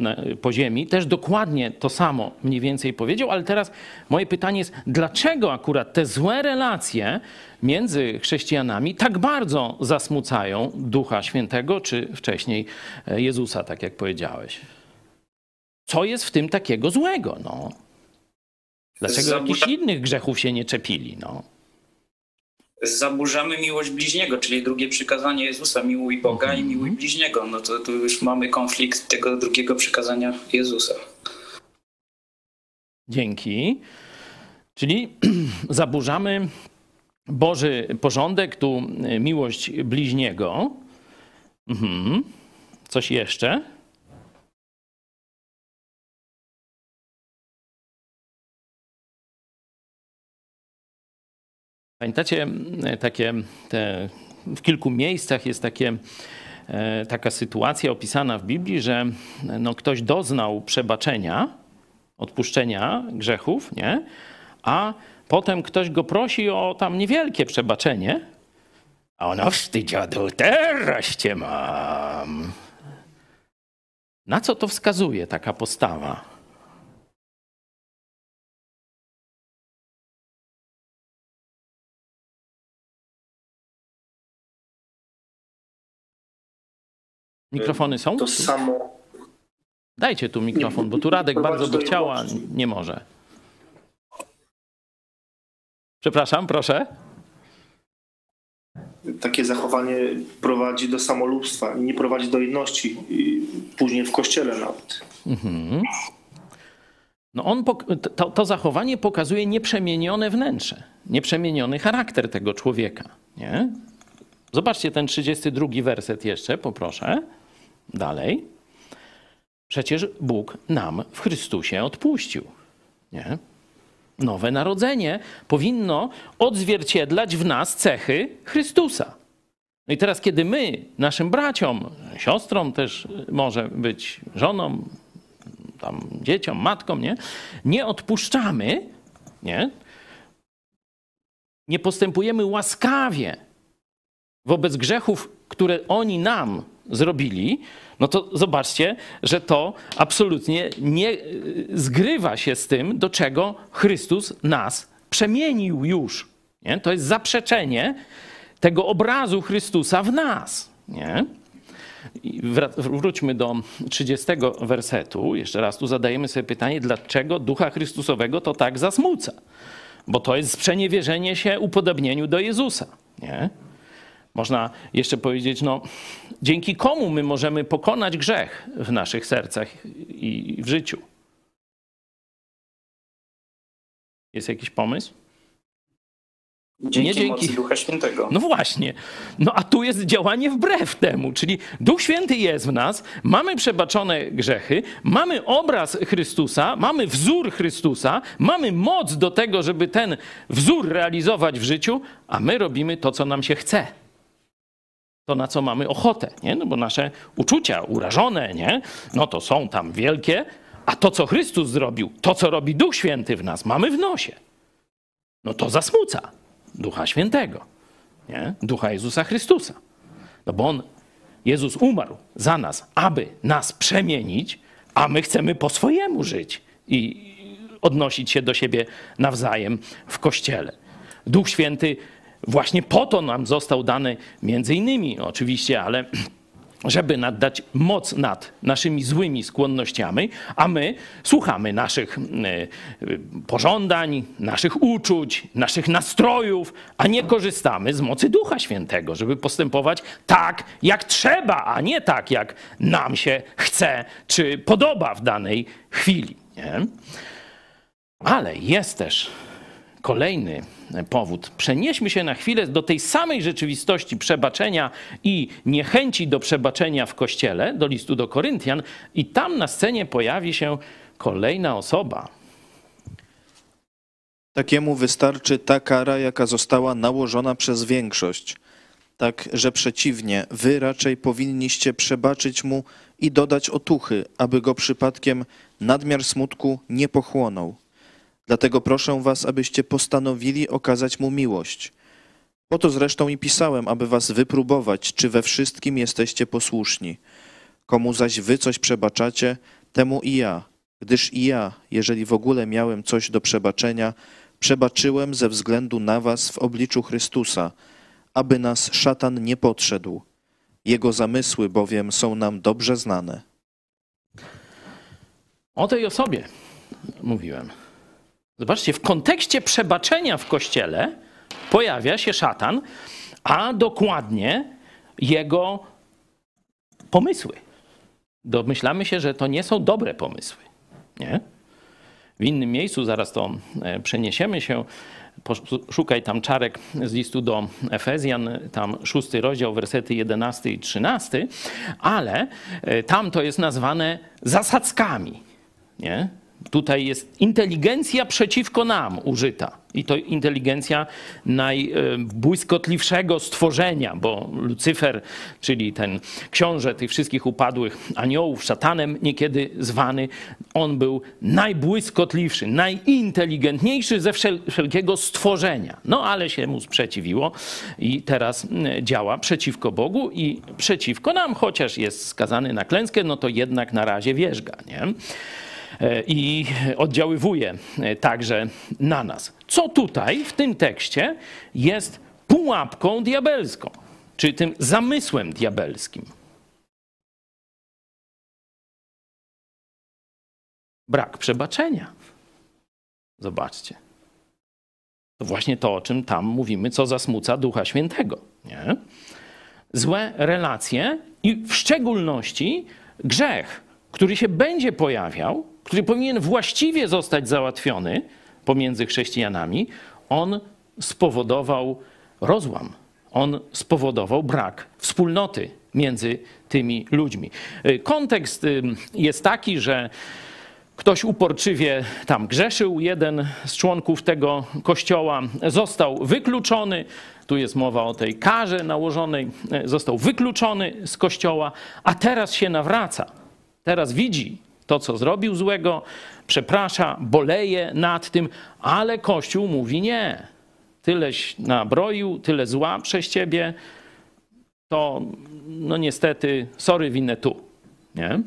po ziemi, też dokładnie to samo mniej więcej powiedział, ale teraz moje pytanie jest, dlaczego akurat te złe relacje między chrześcijanami tak bardzo zasmucają Ducha Świętego, czy wcześniej e, Jezusa, tak jak powiedziałeś? Co jest w tym takiego złego? No? Dlaczego jakichś innych grzechów się nie czepili? No? zaburzamy miłość bliźniego, czyli drugie przykazanie Jezusa, miłuj Boga i mhm. miłuj bliźniego. No to tu już mamy konflikt tego drugiego przykazania Jezusa. Dzięki. Czyli zaburzamy Boży porządek, tu miłość bliźniego. Mhm. Coś jeszcze? Pamiętacie, e, takie te, w kilku miejscach jest takie, e, taka sytuacja opisana w Biblii, że no, ktoś doznał przebaczenia, odpuszczenia grzechów, nie? a potem ktoś go prosi o tam niewielkie przebaczenie, a ono wstydzi, teraz cię mam. Na co to wskazuje taka postawa? Mikrofony są? To samo. Dajcie tu mikrofon, bo tu Radek bardzo by chciał, a nie może. Przepraszam, proszę. Takie zachowanie prowadzi do samolubstwa i nie prowadzi do jedności, później w kościele nawet. Mhm. No on, to, to, zachowanie pokazuje nieprzemienione wnętrze, nieprzemieniony charakter tego człowieka. Nie? Zobaczcie ten 32 werset jeszcze, poproszę. Dalej. Przecież Bóg nam w Chrystusie odpuścił. Nie? Nowe narodzenie powinno odzwierciedlać w nas cechy Chrystusa. No i teraz, kiedy my naszym braciom, siostrom też może być, żonom, tam dzieciom, matkom, nie, nie odpuszczamy, nie, nie postępujemy łaskawie wobec grzechów, które oni nam zrobili, no to zobaczcie, że to absolutnie nie y, zgrywa się z tym, do czego Chrystus nas przemienił już. Nie? To jest zaprzeczenie tego obrazu Chrystusa w nas. Nie? Wróćmy do 30 wersetu. Jeszcze raz tu zadajemy sobie pytanie, dlaczego Ducha Chrystusowego to tak zasmuca? Bo to jest sprzeniewierzenie się upodobnieniu do Jezusa. Nie? Można jeszcze powiedzieć, no, dzięki komu my możemy pokonać grzech w naszych sercach i w życiu? Jest jakiś pomysł? Dzięki, nie dzięki mocy Ducha Świętego. No właśnie. No a tu jest działanie wbrew temu, czyli Duch Święty jest w nas, mamy przebaczone grzechy, mamy obraz Chrystusa, mamy wzór Chrystusa, mamy moc do tego, żeby ten wzór realizować w życiu, a my robimy to, co nam się chce to, na co mamy ochotę, nie? No bo nasze uczucia urażone, nie? No to są tam wielkie, a to, co Chrystus zrobił, to, co robi Duch Święty w nas, mamy w nosie. No to zasmuca Ducha Świętego, nie? Ducha Jezusa Chrystusa. No bo On, Jezus umarł za nas, aby nas przemienić, a my chcemy po swojemu żyć i odnosić się do siebie nawzajem w Kościele. Duch Święty Właśnie po to nam został dany między innymi oczywiście, ale żeby nadać moc nad naszymi złymi skłonnościami, a my słuchamy naszych e, pożądań, naszych uczuć, naszych nastrojów, a nie korzystamy z mocy Ducha Świętego, żeby postępować tak, jak trzeba, a nie tak, jak nam się chce czy podoba w danej chwili. Nie? Ale jest też kolejny powód. Przenieśmy się na chwilę do tej samej rzeczywistości przebaczenia i niechęci do przebaczenia w kościele, do listu do Koryntian, i tam na scenie pojawi się kolejna osoba. Takiemu wystarczy ta kara, jaka została nałożona przez większość. Tak, że przeciwnie, wy raczej powinniście przebaczyć mu i dodać otuchy, aby go przypadkiem nadmiar smutku nie pochłonął. Dlatego proszę was, abyście postanowili okazać mu miłość. Po to zresztą i pisałem, aby was wypróbować, czy we wszystkim jesteście posłuszni. Komu zaś wy coś przebaczacie, temu i ja, gdyż i ja, jeżeli w ogóle miałem coś do przebaczenia, przebaczyłem ze względu na was w obliczu Chrystusa, aby nas szatan nie podszedł. Jego zamysły bowiem są nam dobrze znane. O tej osobie mówiłem. Zobaczcie, w kontekście przebaczenia w kościele pojawia się szatan, a dokładnie jego pomysły. Domyślamy się, że to nie są dobre pomysły. Nie? W innym miejscu, zaraz to e, przeniesiemy się, szukaj tam czarek z listu do Efezjan, tam szósty rozdział, wersety 11 i 13, ale e, tam to jest nazwane zasadzkami. Nie? Tutaj jest inteligencja przeciwko nam użyta. I to inteligencja najbłyskotliwszego stworzenia, bo Lucyfer, czyli ten książę tych wszystkich upadłych aniołów, szatanem niekiedy zwany, on był najbłyskotliwszy, najinteligentniejszy ze wszelkiego stworzenia. No ale się mu sprzeciwiło i teraz działa przeciwko Bogu i przeciwko nam, chociaż jest skazany na klęskę, no to jednak na razie wierzga, nie? E, i oddziaływuje e, także na nas. Co tutaj w tym tekście jest pułapką diabelską, czy tym zamysłem diabelskim? Brak przebaczenia. Zobaczcie. To właśnie to, o czym tam mówimy, co zasmuca Ducha Świętego. Nie? Złe relacje i w szczególności grzech, który się będzie pojawiał, który powinien właściwie zostać załatwiony pomiędzy chrześcijanami, on spowodował rozłam on spowodował brak wspólnoty między tymi ludźmi. Y, kontekst y, jest taki, że ktoś uporczywie tam grzeszył, jeden z członków tego kościoła został wykluczony. Tu jest mowa o tej karze nałożonej, y, został wykluczony z kościoła, a teraz się nawraca. Teraz widzi to, co zrobił złego, przeprasza, boleje nad tym, ale Kościół mówi nie. Tyleś nabroił, tyle zła przez ciebie, to no niestety, sorry, winę tu. Nie?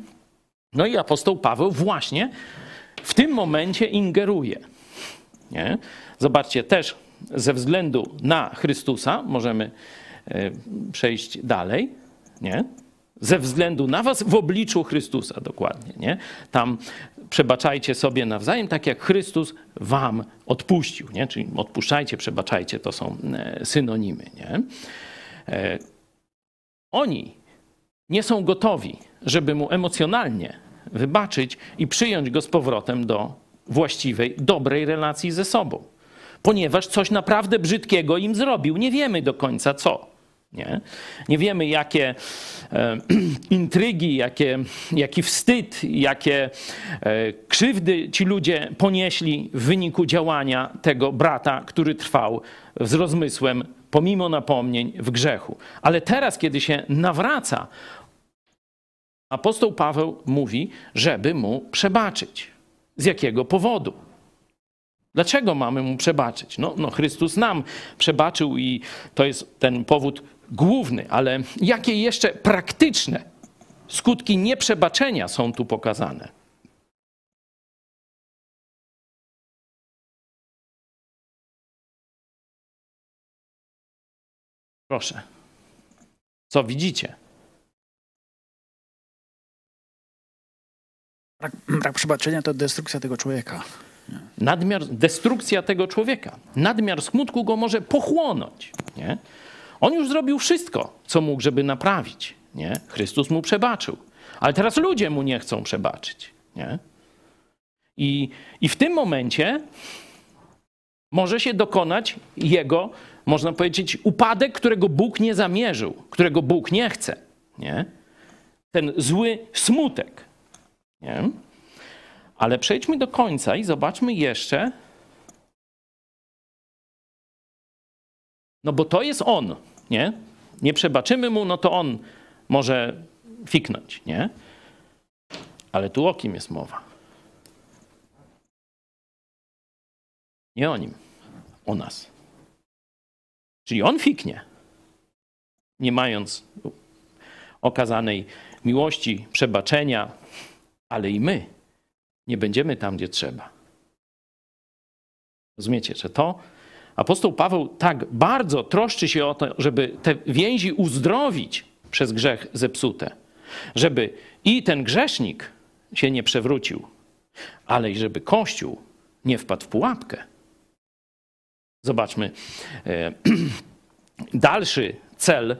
No i apostoł Paweł właśnie w tym momencie ingeruje. Nie? Zobaczcie, też ze względu na Chrystusa, możemy e, przejść dalej, nie? Ze względu na was w obliczu Chrystusa dokładnie. Nie? Tam przebaczajcie sobie nawzajem, tak jak Chrystus wam odpuścił. Nie? Czyli odpuszczajcie, przebaczajcie, to są e, synonimy. Nie? E, oni nie są gotowi, żeby mu emocjonalnie wybaczyć i przyjąć go z powrotem do właściwej, dobrej relacji ze sobą. Ponieważ coś naprawdę brzydkiego im zrobił. Nie wiemy do końca co. Nie, nie wiemy, jakie e, intrygi, jakie, jaki wstyd, jakie e, krzywdy ci ludzie ponieśli w wyniku działania tego brata, który trwał z rozmysłem, pomimo napomnień, w grzechu. Ale teraz, kiedy się nawraca, apostoł Paweł mówi, żeby mu przebaczyć. Z jakiego powodu? Dlaczego mamy mu przebaczyć? No, no, Chrystus nam przebaczył i to jest ten powód główny, ale jakie jeszcze praktyczne skutki nieprzebaczenia są tu pokazane? Proszę. Co widzicie? Brak, brak przebaczenia to destrukcja tego człowieka. Nadmiar, destrukcja tego człowieka. Nadmiar smutku go może pochłonąć. Nie? On już zrobił wszystko, co mógł, żeby naprawić. Nie? Chrystus mu przebaczył. Ale teraz ludzie mu nie chcą przebaczyć. Nie? I, I w tym momencie może się dokonać jego, można powiedzieć, upadek, którego Bóg nie zamierzył, którego Bóg nie chce. Nie? Ten zły smutek. Nie? Ale przejdźmy do końca i zobaczmy jeszcze. No bo to jest on, nie? Nie przebaczymy mu, no to on może fiknąć, nie? Ale tu o kim jest mowa? Nie o nim, o nas. Czyli on fiknie, nie mając okazanej miłości, przebaczenia, ale i my nie będziemy tam, gdzie trzeba. Rozumiecie, że to apostoł Paweł tak bardzo troszczy się o to, żeby te więzi uzdrowić przez grzech zepsute, żeby i ten grzesznik się nie przewrócił, ale i żeby Kościół nie wpadł w pułapkę. Zobaczmy e, dalszy cel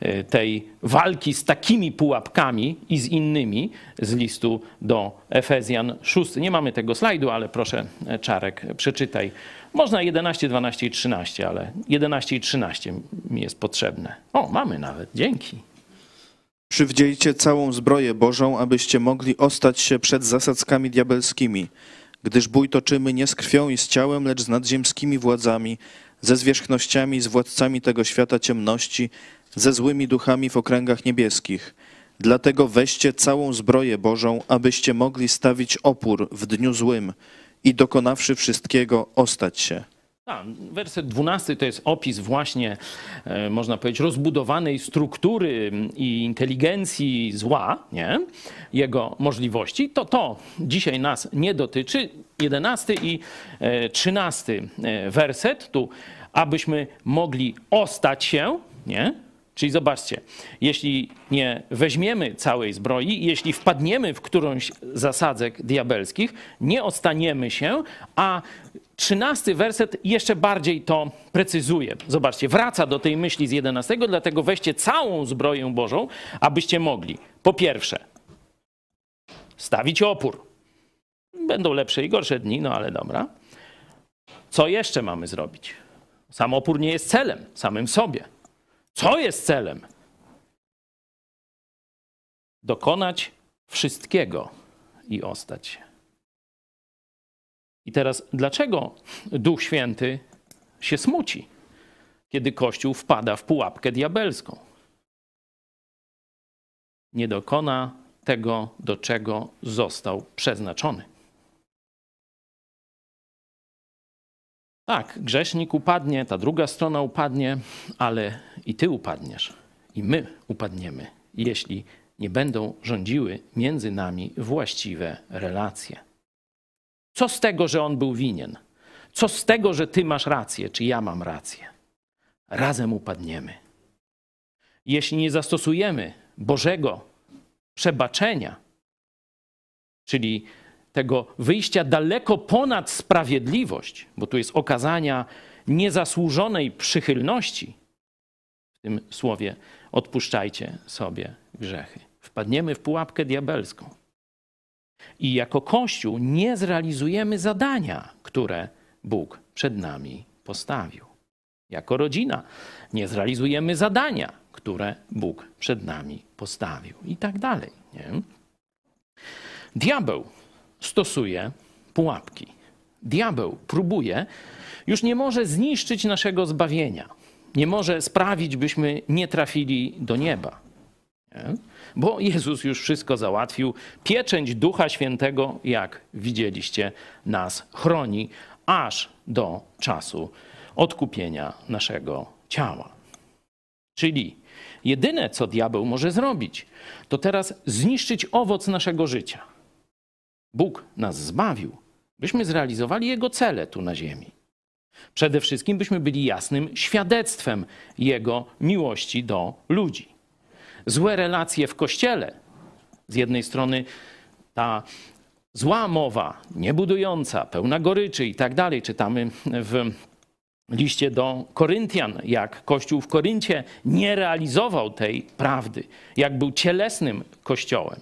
e, tej walki z takimi pułapkami i z innymi z listu do Efezjan 6. Nie mamy tego slajdu, ale proszę e, Czarek, przeczytaj. Można 11, 12 i 13, ale 11 i 13 mi jest potrzebne. O, mamy nawet, dzięki. Przywdziejcie całą zbroję Bożą, abyście mogli ostać się przed zasadzkami diabelskimi, gdyż bój toczymy nie z krwią i z ciałem, lecz z nadziemskimi władzami, ze zwierzchnościami, z władcami tego świata ciemności, ze złymi duchami w okręgach niebieskich. Dlatego weźcie całą zbroję Bożą, abyście mogli stawić opór w dniu złym i dokonawszy wszystkiego, ostać się. A, werset 12 to jest opis właśnie, e, można powiedzieć, rozbudowanej struktury i inteligencji zła, nie? jego możliwości. To to dzisiaj nas nie dotyczy. 11 i e, 13 e, werset, tu abyśmy mogli ostać się, nie? Czyli zobaczcie, jeśli nie weźmiemy całej zbroi, jeśli wpadniemy w którąś zasadzek diabelskich, nie ostaniemy się, a trzynasty werset jeszcze bardziej to precyzuje. Zobaczcie, wraca do tej myśli z jedenastego, dlatego weźcie całą zbroję Bożą, abyście mogli, po pierwsze, stawić opór. Będą lepsze i gorsze dni, no ale dobra. Co jeszcze mamy zrobić? Sam opór nie jest celem samym sobie Co jest celem? Dokonać wszystkiego i ostać się. I teraz, dlaczego Duch Święty się smuci, kiedy Kościół wpada w pułapkę diabelską? Nie dokona tego, do czego został przeznaczony. Tak, grzesznik upadnie, ta druga strona upadnie, ale i ty upadniesz, i my upadniemy, jeśli nie będą rządziły między nami właściwe relacje. Co z tego, że on był winien? Co z tego, że ty masz rację, czy ja mam rację? Razem upadniemy. Jeśli nie zastosujemy Bożego przebaczenia, czyli tego wyjścia daleko ponad sprawiedliwość, bo tu jest okazania niezasłużonej przychylności, w tym słowie odpuszczajcie sobie grzechy. Wpadniemy w pułapkę diabelską. I jako Kościół nie zrealizujemy zadania, które Bóg przed nami postawił. Jako rodzina nie zrealizujemy zadania, które Bóg przed nami postawił. I tak dalej. Nie? Diabeł stosuje pułapki. Diabeł próbuje, już nie może zniszczyć naszego zbawienia. Nie może sprawić, byśmy nie trafili do nieba. Nie? Bo Jezus już wszystko załatwił. Pieczęć Ducha Świętego, jak widzieliście, nas chroni aż do czasu odkupienia naszego ciała. Czyli jedyne, co diabeł może zrobić, to teraz zniszczyć owoc naszego życia Bóg nas zbawił, byśmy zrealizowali Jego cele tu na ziemi. Przede wszystkim byśmy byli jasnym świadectwem Jego miłości do ludzi. Złe relacje w kościele, z jednej strony ta zła mowa, niebudująca, pełna goryczy i tak dalej, czytamy w liście do Koryntian, jak Kościół w Koryncie nie realizował tej prawdy, jak był cielesnym kościołem.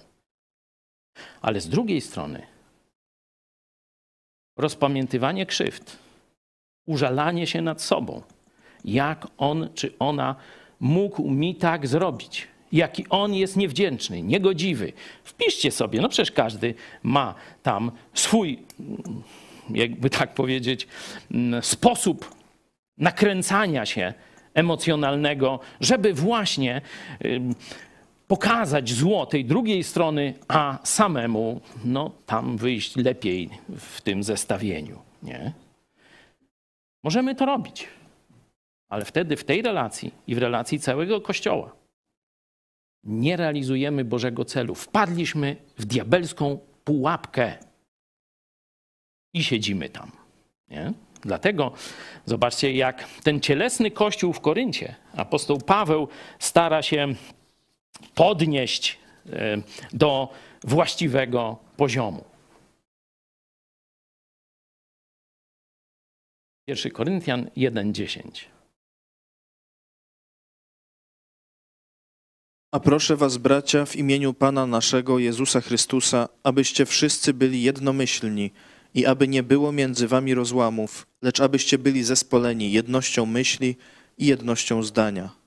Ale z drugiej strony rozpamiętywanie krzywd, użalanie się nad sobą, jak on czy ona mógł mi tak zrobić, jaki on jest niewdzięczny, niegodziwy. Wpiszcie sobie, no przecież każdy ma tam swój, jakby tak powiedzieć, sposób nakręcania się emocjonalnego, żeby właśnie pokazać zło tej drugiej strony, a samemu no, tam wyjść lepiej w tym zestawieniu. Nie? Możemy to robić, ale wtedy w tej relacji i w relacji całego Kościoła nie realizujemy Bożego celu. Wpadliśmy w diabelską pułapkę i siedzimy tam. Nie? Dlatego zobaczcie, jak ten cielesny kościół w Koryncie, apostoł Paweł stara się podnieść e, do właściwego poziomu. 1 Koryntian 1:10. A proszę was, bracia, w imieniu Pana naszego Jezusa Chrystusa, abyście wszyscy byli jednomyślni i aby nie było między wami rozłamów, lecz abyście byli zespoleni jednością myśli i jednością zdania.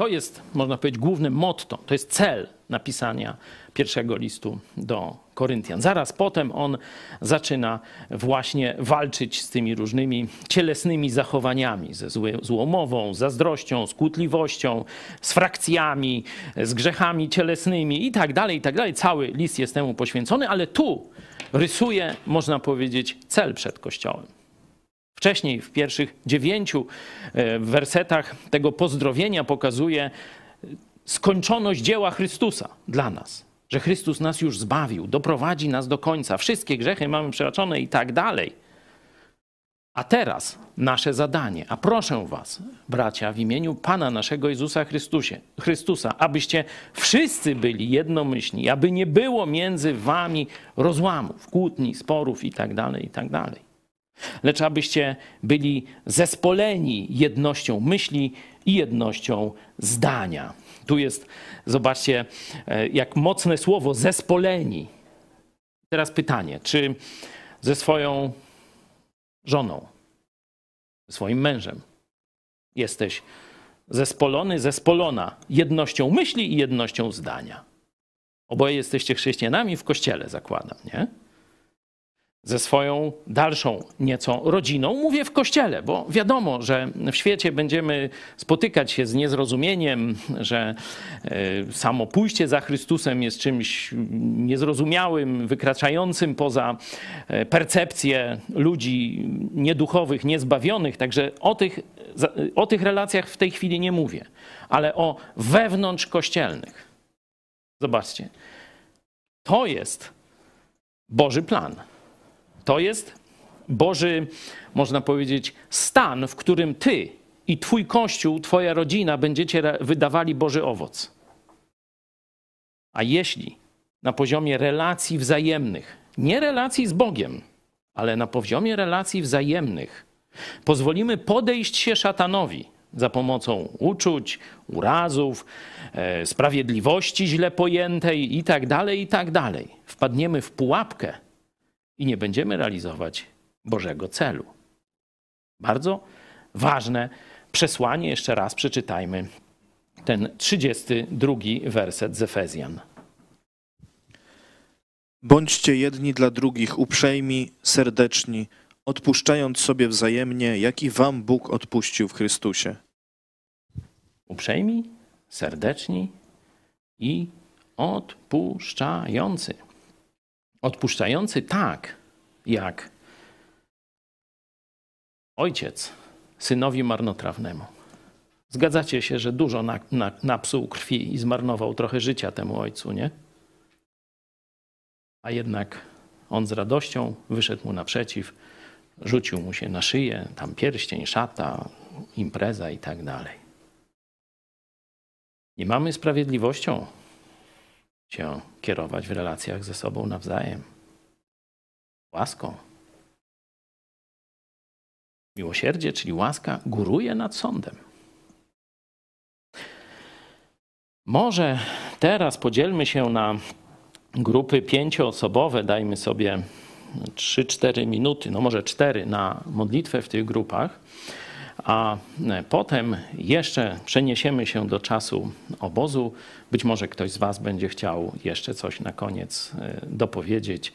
To jest, można powiedzieć, głównym motto, to jest cel napisania pierwszego listu do Koryntian. Zaraz potem on zaczyna właśnie walczyć z tymi różnymi cielesnymi zachowaniami, ze złomową, zazdrością, skutliwością, z frakcjami, z grzechami cielesnymi i tak dalej, i tak dalej. Cały list jest temu poświęcony, ale tu rysuje, można powiedzieć, cel przed Kościołem. Wcześniej, w pierwszych dziewięciu e, wersetach tego pozdrowienia pokazuje e, skończoność dzieła Chrystusa dla nas. Że Chrystus nas już zbawił, doprowadzi nas do końca, wszystkie grzechy mamy przebaczone i tak dalej. A teraz nasze zadanie, a proszę was, bracia, w imieniu Pana naszego Jezusa Chrystusie, Chrystusa, abyście wszyscy byli jednomyślni, aby nie było między wami rozłamów, kłótni, sporów i tak lecz abyście byli zespoleni jednością myśli i jednością zdania. Tu jest, zobaczcie, e, jak mocne słowo zespoleni. Teraz pytanie, czy ze swoją żoną, swoim mężem jesteś zespolony, zespolona jednością myśli i jednością zdania. Oboje jesteście chrześcijanami w kościele, zakładam, nie? Ze swoją dalszą nieco rodziną. Mówię w kościele, bo wiadomo, że w świecie będziemy spotykać się z niezrozumieniem, że e, samo pójście za Chrystusem jest czymś niezrozumiałym, wykraczającym poza e, percepcję ludzi nieduchowych, niezbawionych. Także o tych, o tych relacjach w tej chwili nie mówię, ale o wewnątrz kościelnych. Zobaczcie. To jest Boży plan. To jest Boży, można powiedzieć, stan, w którym ty i twój kościół, twoja rodzina będziecie wydawali Boży owoc. A jeśli na poziomie relacji wzajemnych, nie relacji z Bogiem, ale na poziomie relacji wzajemnych, pozwolimy podejść się szatanowi za pomocą uczuć, urazów, e, sprawiedliwości źle pojętej i tak dalej, i tak wpadniemy w pułapkę, i nie będziemy realizować Bożego celu. Bardzo ważne przesłanie, jeszcze raz przeczytajmy ten 32 werset z Efezjan. Bądźcie jedni dla drugich uprzejmi, serdeczni, odpuszczając sobie wzajemnie, jak i wam Bóg odpuścił w Chrystusie. Uprzejmi, serdeczni i odpuszczający. Odpuszczający tak, jak ojciec synowi marnotrawnemu. Zgadzacie się, że dużo na, na, napsuł krwi i zmarnował trochę życia temu ojcu, nie? A jednak on z radością wyszedł mu naprzeciw, rzucił mu się na szyję, tam pierścień, szata, impreza i tak dalej. Nie mamy sprawiedliwością się kierować w relacjach ze sobą nawzajem. Łaską. Miłosierdzie, czyli łaska, góruje nad sądem. Może teraz podzielmy się na grupy pięcioosobowe, dajmy sobie 3-4 minuty, no może 4 na modlitwę w tych grupach, a potem jeszcze przeniesiemy się do czasu obozu. Być może ktoś z Was będzie chciał jeszcze coś na koniec e, dopowiedzieć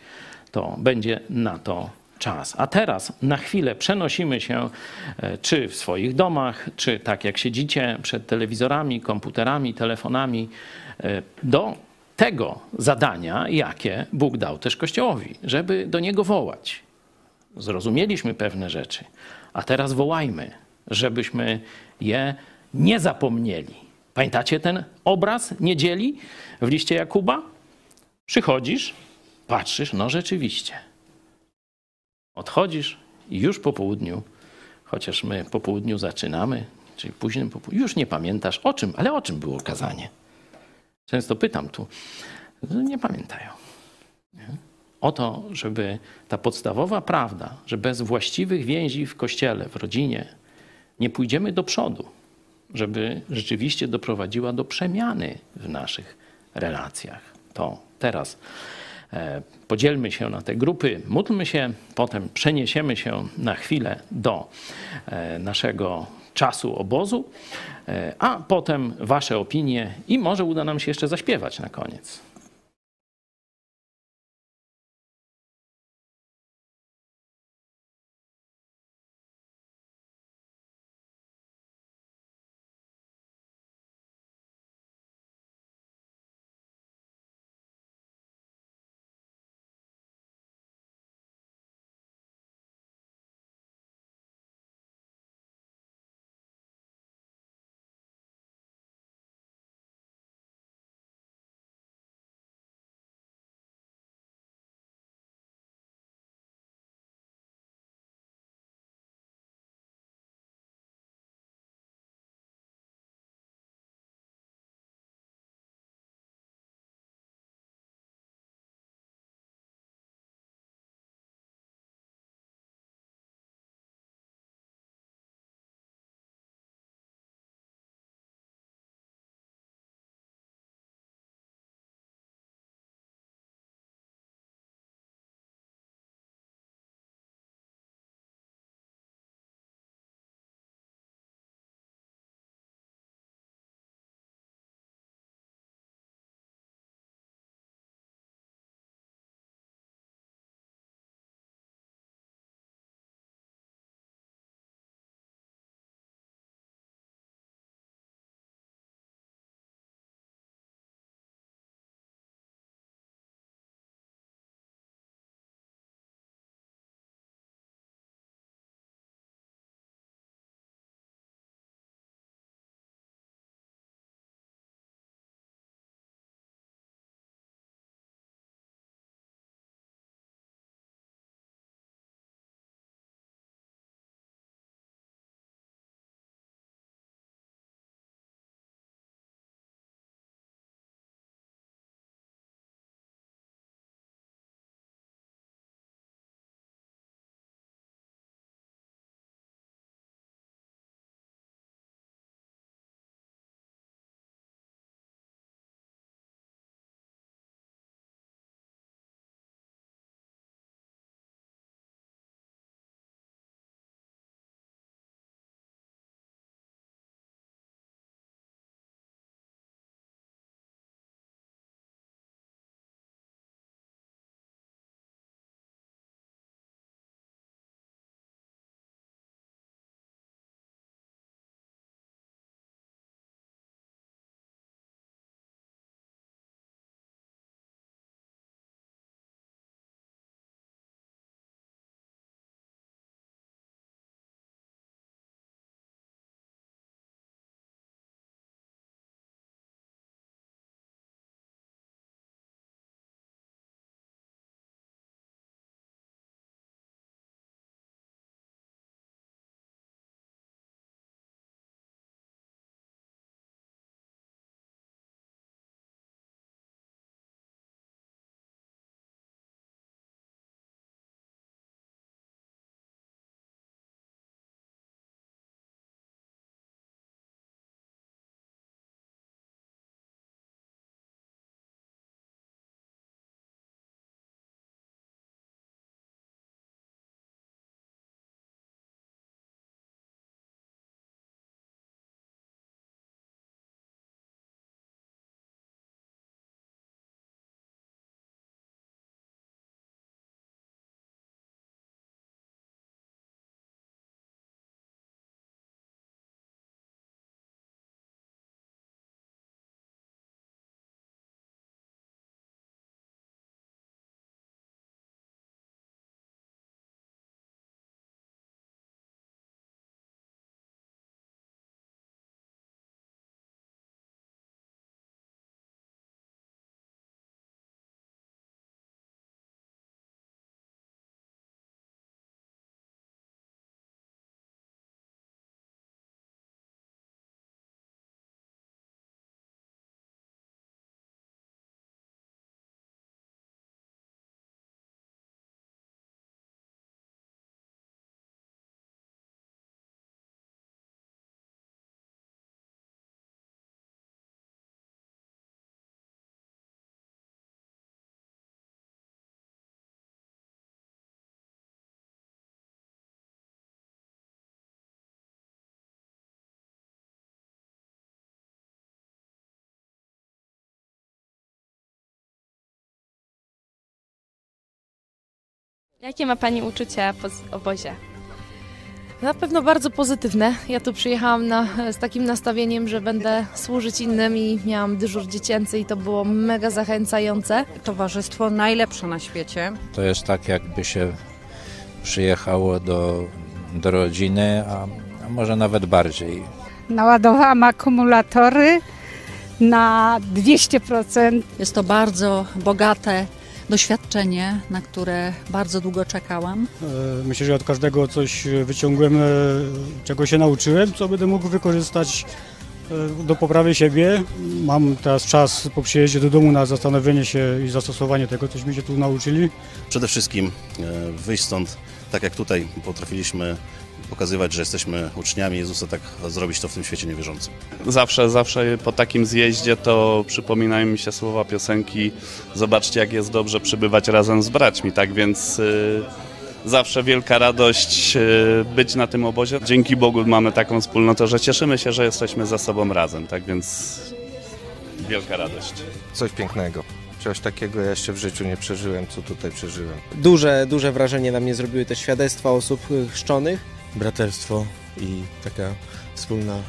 to będzie na to czas. A teraz na chwilę przenosimy się, e, czy w swoich domach, czy tak jak siedzicie przed telewizorami, komputerami, telefonami, e, do tego zadania, jakie Bóg dał też Kościołowi, żeby do niego wołać. Zrozumieliśmy pewne rzeczy, a teraz wołajmy, żebyśmy je nie zapomnieli. Pamiętacie ten obraz niedzieli w liście Jakuba? Przychodzisz, Patrzysz, no rzeczywiście. Odchodzisz i już po południu, chociaż my po południu zaczynamy, czyli późnym południu, już nie pamiętasz o czym, ale o czym było kazanie. Często pytam tu, nie pamiętają. Nie? O to, żeby ta podstawowa prawda, że bez właściwych więzi w kościele, w rodzinie nie pójdziemy do przodu, żeby rzeczywiście doprowadziła do przemiany w naszych relacjach. To teraz E, podzielmy się na te grupy, módlmy się, potem przeniesiemy się na chwilę do e, naszego czasu obozu, e, a potem Wasze opinie i może uda nam się jeszcze zaśpiewać na koniec. Jakie ma Pani uczucia po obozie? Na pewno bardzo pozytywne. Ja tu przyjechałam na, z takim nastawieniem, że będę służyć innym i miałam dyżur dziecięcy i to było mega zachęcające. Towarzystwo najlepsze na świecie. To jest tak, jakby się przyjechało do, do rodziny, a, a może nawet bardziej. Naładowałam akumulatory na 200%. Jest to bardzo bogate doświadczenie, na które bardzo długo czekałam. E, Myślę, że od każdego coś wyciągłem, e, czego się nauczyłem, co będę mógł wykorzystać e, do poprawy siebie. Mam teraz czas po przyjeździe do domu na zastanowienie się i zastosowanie tego, coś mi się tu nauczyli. Przede wszystkim e, wyjść stąd tak jak tutaj potrafiliśmy pokazywać, że jesteśmy uczniami Jezusa, tak zrobić to w tym świecie niewierzącym. Zawsze, zawsze po takim zjeździe to przypominają mi się słowa piosenki Zobaczcie jak jest dobrze przybywać razem z braćmi, tak więc y, zawsze wielka radość y, być na tym obozie. Dzięki Bogu mamy taką wspólnotę, że cieszymy się, że jesteśmy ze sobą razem, tak więc wielka radość. Coś pięknego. Czegoś takiego ja jeszcze w życiu nie przeżyłem, co tutaj przeżyłem. Duże, duże wrażenie na mnie zrobiły te świadectwa osób chrzczonych. Braterstwo i taka wspólna y,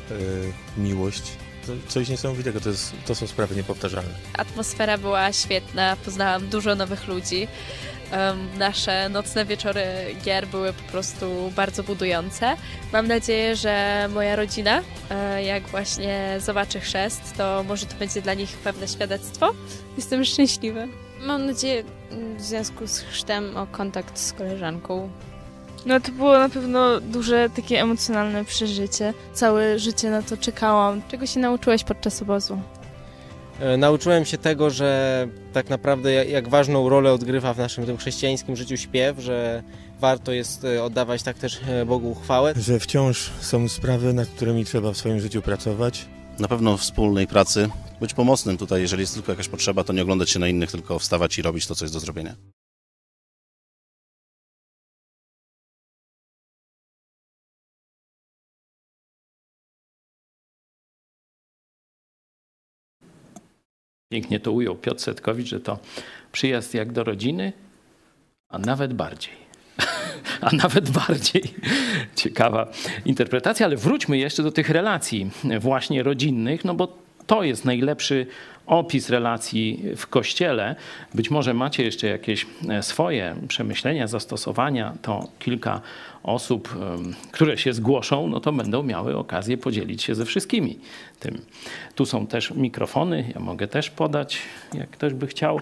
miłość. To coś niesamowitego, to, jest, to są sprawy niepowtarzalne. Atmosfera była świetna, poznałam dużo nowych ludzi. Em, nasze nocne wieczory gier były po prostu bardzo budujące. Mam nadzieję, że moja rodzina, e, jak właśnie zobaczy chrzest, to może to będzie dla nich pewne świadectwo. Jestem szczęśliwa. Mam nadzieję w związku z chrztem o kontakt z koleżanką. No to było na pewno duże takie emocjonalne przeżycie. Całe życie na to czekałam. Czego się nauczyłeś podczas obozu? E, Nauczyłem się tego, że tak naprawdę jak, ważną rolę odgrywa w naszym tym chrześcijańskim życiu śpiew, że warto jest e, oddawać tak też e, Bogu chwałę. Że wciąż są sprawy, nad którymi trzeba w swoim życiu pracować. Na pewno wspólnej pracy, być pomocnym tutaj, jeżeli jest tylko jakaś potrzeba, to nie oglądać się na innych, tylko wstawać i robić to, co jest do zrobienia. Pięknie to ujął Piotr Setkowicz, że to przyjazd jak do rodziny, a nawet bardziej. A nawet bardziej ciekawa interpretacja, ale wróćmy jeszcze do tych relacji właśnie rodzinnych, no bo to jest najlepszy opis relacji w kościele. Być może macie jeszcze jakieś e, swoje przemyślenia, zastosowania, to kilka osób, które się zgłoszą, no to będą miały okazję podzielić się ze wszystkimi tym. Tu są też mikrofony, ja mogę też podać, jak ktoś by chciał,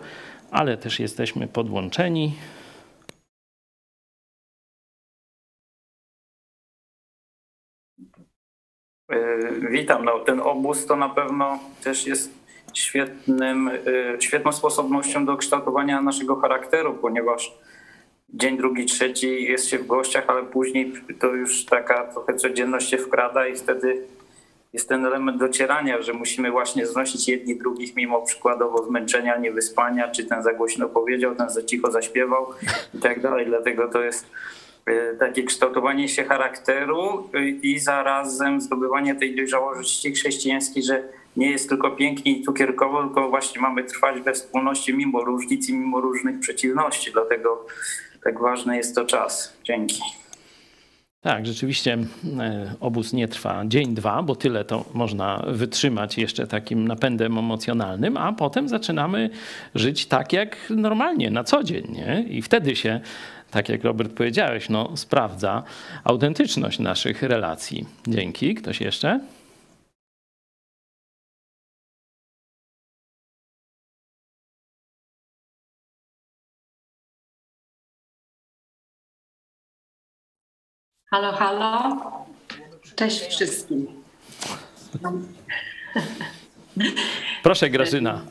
ale też jesteśmy podłączeni. Witam. No, ten obóz to na pewno też jest świetnym, y, świetną sposobnością do kształtowania naszego charakteru, ponieważ dzień drugi, trzeci jest się w gościach, ale później to już taka trochę codzienność się wkrada i wtedy jest ten element docierania, że musimy właśnie znosić jedni drugich mimo przykładowo zmęczenia, niewyspania, czy ten za głośno powiedział, ten za cicho zaśpiewał i tak dalej. Dlatego to jest y, takie kształtowanie się charakteru y, i zarazem zdobywanie tej dojrzałości chrześcijańskiej, że nie jest tylko pięknie i cukierkowo, tylko właśnie mamy trwać we wspólności mimo różnic i mimo różnych przeciwności. Dlatego tak ważny jest to czas. Dzięki. Tak, rzeczywiście e, obóz nie trwa dzień, dwa, bo tyle to można wytrzymać jeszcze takim napędem emocjonalnym, a potem zaczynamy żyć tak jak normalnie, na co dzień. Nie? I wtedy się, tak jak Robert powiedziałeś, no, sprawdza autentyczność naszych relacji. Dzięki. Ktoś jeszcze? Halo, halo. Cześć wszystkim. Proszę, Grażyna.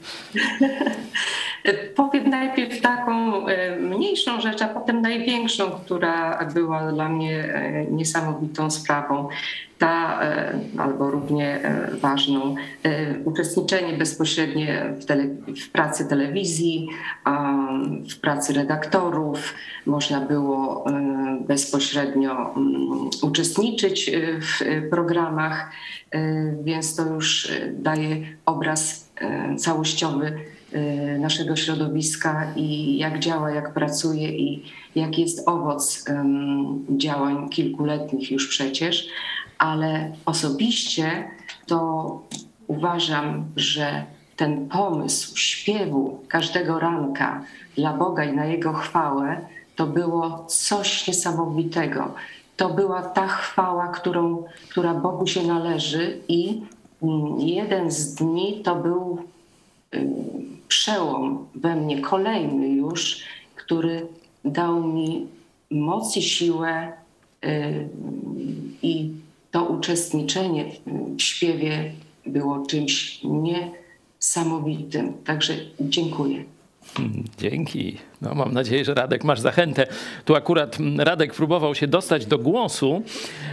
Powiem najpierw taką e, mniejszą rzecz, a potem największą, która była dla mnie e, niesamowitą sprawą. Ta, e, albo równie ważną, uczestniczenie bezpośrednie w, tele, w pracy telewizji, w pracy redaktorów. Można było bezpośrednio mm, uczestniczyć w programach, więc to już daje obraz całościowy y, naszego środowiska i jak działa, jak pracuje i jak jest owoc działań kilkuletnich już przecież, ale osobiście to uważam, że ten pomysł śpiewu każdego ranka dla Boga i na Jego chwałę to było coś niesamowitego. To była ta chwała, którą, która Bogu się należy, i jeden z dni to był y, przełom we mnie, kolejny już, który dał mi moc i siłę y, i to uczestniczenie w śpiewie było czymś niesamowitym. Także dziękuję. Dzięki. No, mam nadzieję, że Radek masz zachętę. Tu akurat mm, Radek próbował się dostać do głosu.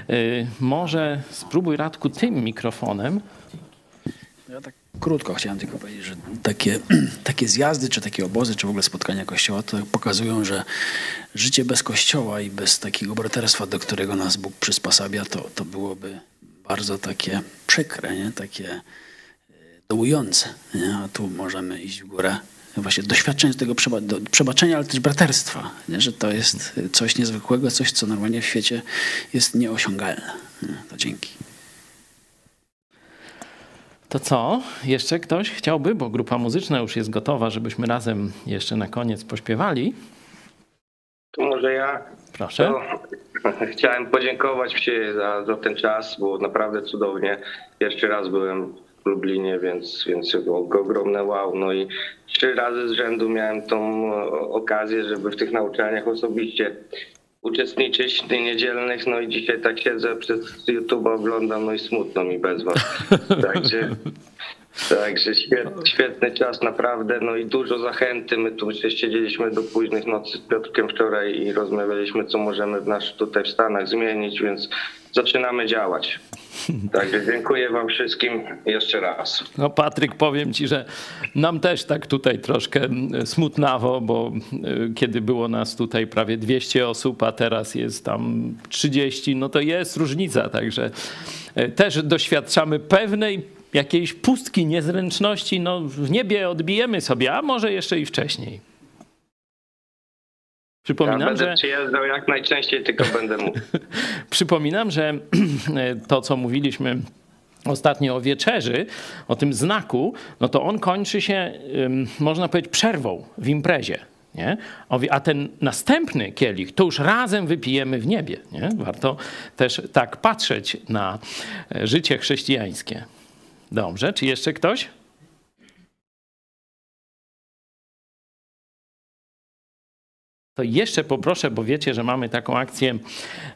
Yy, może spróbuj Radku tym mikrofonem. Ja tak krótko chciałem tylko powiedzieć, że takie, takie zjazdy, czy takie obozy, czy w ogóle spotkania kościoła, to pokazują, że życie bez kościoła i bez takiego braterstwa, do którego nas Bóg przysposabia, to, to byłoby bardzo takie przykre, nie? takie e, dołujące. Nie? A tu możemy iść w górę właśnie doświadczenie tego przeba- do, przebaczenia, ale też braterstwa, nie? że to jest coś niezwykłego, coś, co normalnie w świecie jest nieosiągalne. Nie? To dzięki. To co? Jeszcze ktoś chciałby, bo grupa muzyczna już jest gotowa, żebyśmy razem jeszcze na koniec pośpiewali. To może ja. Proszę. To chciałem podziękować Ci za, za ten czas, było naprawdę cudownie. Pierwszy raz byłem w Lublinie, więc, więc było ogromne wow. No i trzy razy z rzędu miałem tą e, okazję, żeby w tych nauczaniach osobiście uczestniczyć, tych niedzielnych. No i dzisiaj tak siedzę przez YouTube, oglądam, no i smutno mi bez Was. Także Także świetny, świetny czas naprawdę, no i dużo zachęty. My tu siedzieliśmy do późnych nocy z Piotrkiem wczoraj i rozmawialiśmy, co możemy w nasz, tutaj w Stanach zmienić, więc zaczynamy działać. Także dziękuję wam wszystkim jeszcze raz. No Patryk, powiem ci, że nam też tak tutaj troszkę smutnawo, bo y, kiedy było nas tutaj prawie 200 osób, a teraz jest tam 30, no to jest różnica, także y, też doświadczamy pewnej jakiejś pustki, niezręczności, no w niebie odbijemy sobie, a może jeszcze i wcześniej. Przypominam, ja będę że... przyjeżdżał jak najczęściej, tylko będę mógł. Przypominam, że to, co mówiliśmy ostatnio o wieczerzy, o tym znaku, no to on kończy się, można powiedzieć, przerwą w imprezie. Nie? A ten następny kielich to już razem wypijemy w niebie. Nie? Warto też tak patrzeć na e, życie chrześcijańskie. Dobrze, czy jeszcze ktoś? To jeszcze poproszę, bo wiecie, że mamy taką akcję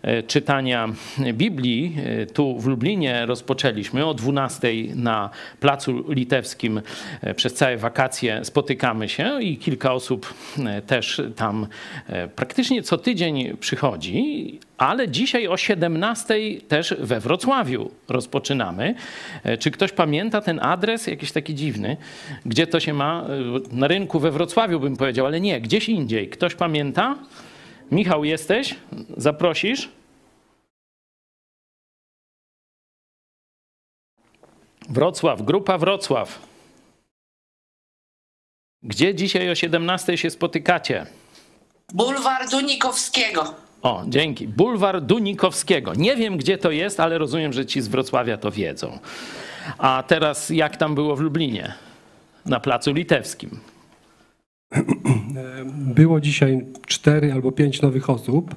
e, czytania Biblii. E, tu w Lublinie rozpoczęliśmy o 12 na Placu Litewskim. E, Przez całe wakacje spotykamy się i kilka osób też tam praktycznie co tydzień przychodzi. Ale dzisiaj o 17 też we Wrocławiu rozpoczynamy. Czy ktoś pamięta ten adres, jakiś taki dziwny, gdzie to się ma? Na rynku we Wrocławiu bym powiedział, ale nie, gdzieś indziej. Ktoś pamięta? Michał, jesteś? Zaprosisz? Wrocław, grupa Wrocław. Gdzie dzisiaj o 17 się spotykacie? Bulwar Dunikowskiego. O, dzięki. Bulwar Dunikowskiego. Nie wiem, gdzie to jest, ale rozumiem, że ci z Wrocławia to wiedzą. A teraz jak tam było w Lublinie? Na Placu Litewskim. Było dzisiaj cztery albo pięć nowych osób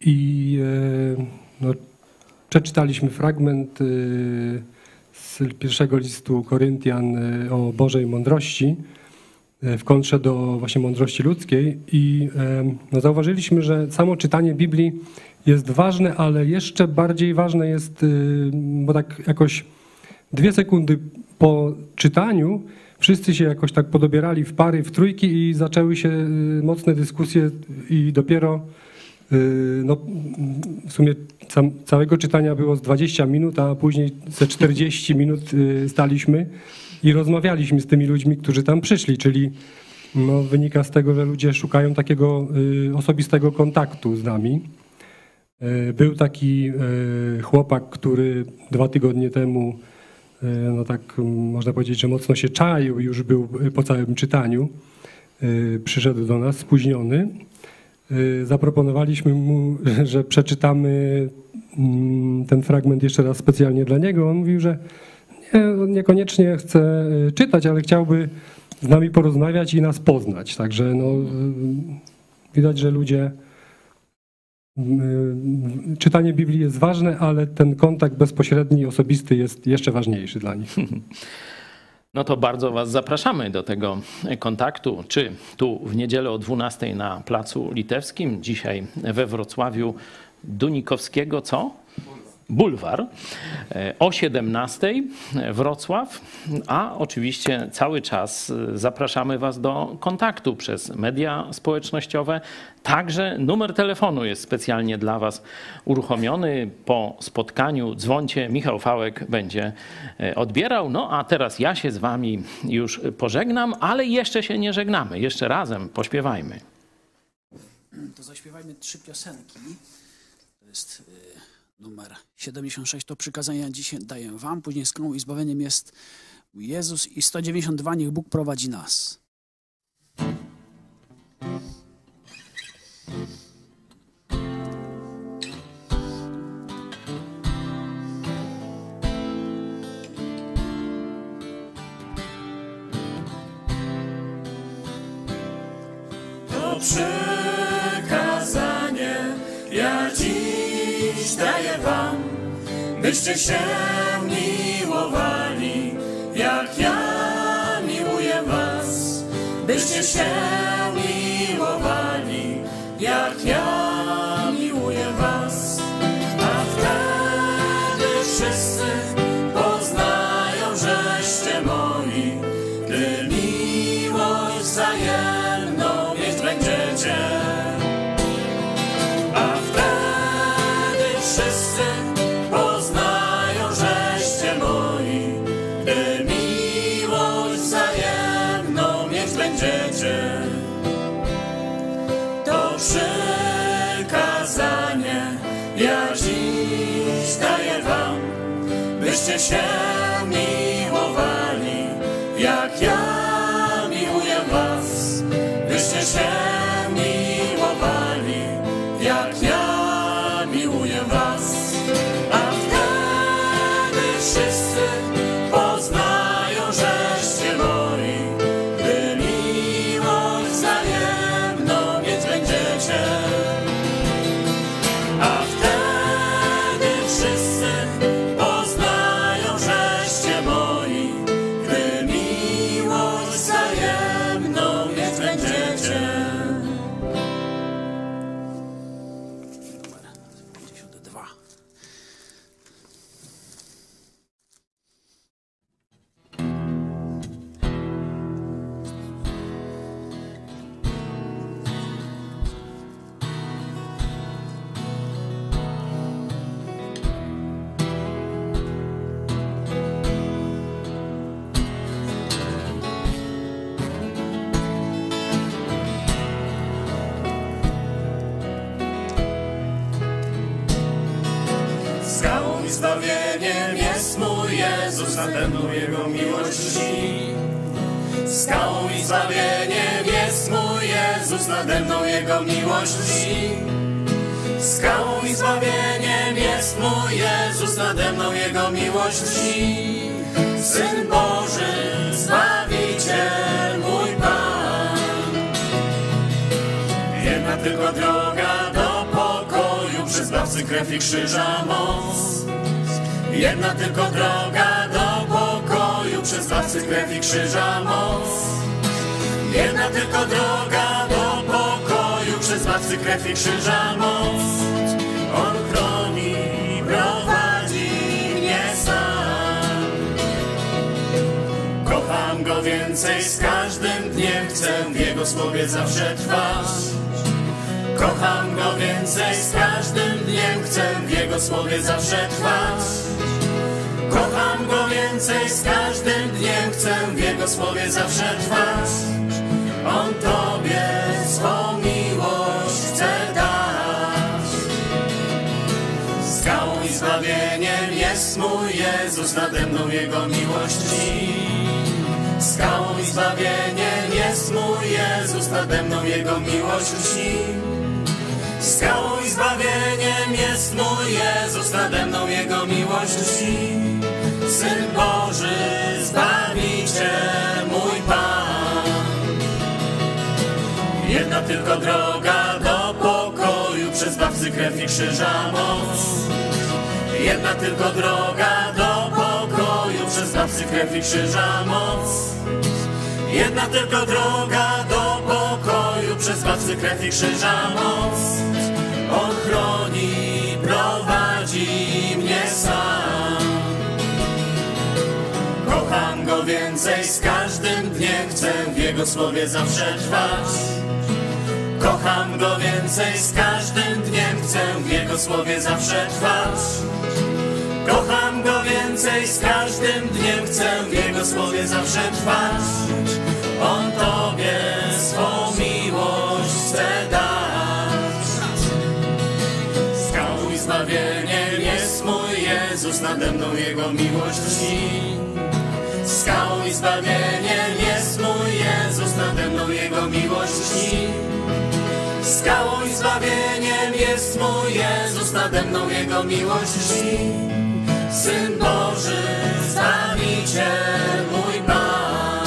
i e, no, przeczytaliśmy fragment e, z pierwszego listu Koryntian e, o Bożej mądrości w kontrze do właśnie mądrości ludzkiej i no, zauważyliśmy, że samo czytanie Biblii jest ważne, ale jeszcze bardziej ważne jest, bo tak jakoś dwie sekundy po czytaniu wszyscy się jakoś tak podobierali w pary, w trójki i zaczęły się mocne dyskusje i dopiero no, w sumie całego czytania było z 20 minut, a później ze 40 minut staliśmy i rozmawialiśmy z tymi ludźmi, którzy tam przyszli, czyli no, wynika z tego, że ludzie szukają takiego y, osobistego kontaktu z nami. Y, był taki y, chłopak, który dwa tygodnie temu no tak można powiedzieć, że mocno się czaił, już był po całym czytaniu. Przyszedł do nas spóźniony. Zaproponowaliśmy mu, że przeczytamy mm, ten fragment jeszcze raz specjalnie dla niego. On mówił, że niekoniecznie chce e, czytać, ale chciałby z nami porozmawiać i nas poznać. Także no, e, widać, że ludzie y, czytanie Biblii jest ważne, ale ten kontakt bezpośredni, osobisty jest jeszcze ważniejszy dla nich. No to bardzo Was zapraszamy do tego kontaktu, czy tu w niedzielę o 12 na Placu Litewskim, dzisiaj we Wrocławiu Dunikowskiego, co? Bulwar e, o 17 Wrocław, a oczywiście cały czas e, zapraszamy Was do kontaktu przez media społecznościowe. Także numer telefonu jest specjalnie dla Was uruchomiony. Po spotkaniu dzwoncie, Michał Fałek będzie e, odbierał. No a teraz ja się z Wami już pożegnam, ale jeszcze się nie żegnamy. Jeszcze razem pośpiewajmy. To zaśpiewajmy trzy piosenki. To jest numer 76. To przykazania dzisiaj daję wam. Później skromą i zbawieniem jest Jezus i 192. Niech Bóg prowadzi nas. To byście się miłowali, jak ja miłuję was. Byście się miłowali, jak ja byście się miłowali, jak ja miłuję was. Byście się krzyża moc. On chroni prowadzi mnie sam. Kocham Go więcej z każdym dniem, chcę w Jego słowie zawsze trwać. Kocham Go więcej z każdym dniem, chcę w Jego słowie zawsze trwać. Kocham Go więcej z każdym dniem, chcę w Jego słowie zawsze trwać. Jest nade mną Jego miłość. Skałą i zbawieniem jest mój Jezus nade mną Jego miłość dzi. Skałą i zbawieniem jest mój Jezus nade mną Jego miłość. Syn Boży, Zbawiciel, mój Pan. Jedna tylko droga do pokoju, przez Zbawcy krew i krzyża moc. Jedna tylko droga do Zbawcy krew i krzyża moc. Jedna tylko droga do pokoju, przez Zbawcy krew i krzyża moc. On chroni, prowadzi mnie sam. Kocham Go więcej z każdym dniem, chcę w Jego słowie zawsze trwać. Kocham Go więcej z każdym dniem, chcę w Jego słowie zawsze trwać. Kocham Go więcej z każdym dniem, chcę w Jego słowie zawsze trwać. On Tobie swą miłość chce dać. Skałą i zbawieniem jest mój Jezus, nade mną Jego miłość czci. Skałą i zbawieniem jest mój Jezus, nade mną Jego miłość czci. Skałą i zbawieniem jest mój Jezus, nade mną Jego miłość. Syn Boży, Zbawiciel, mój Pan.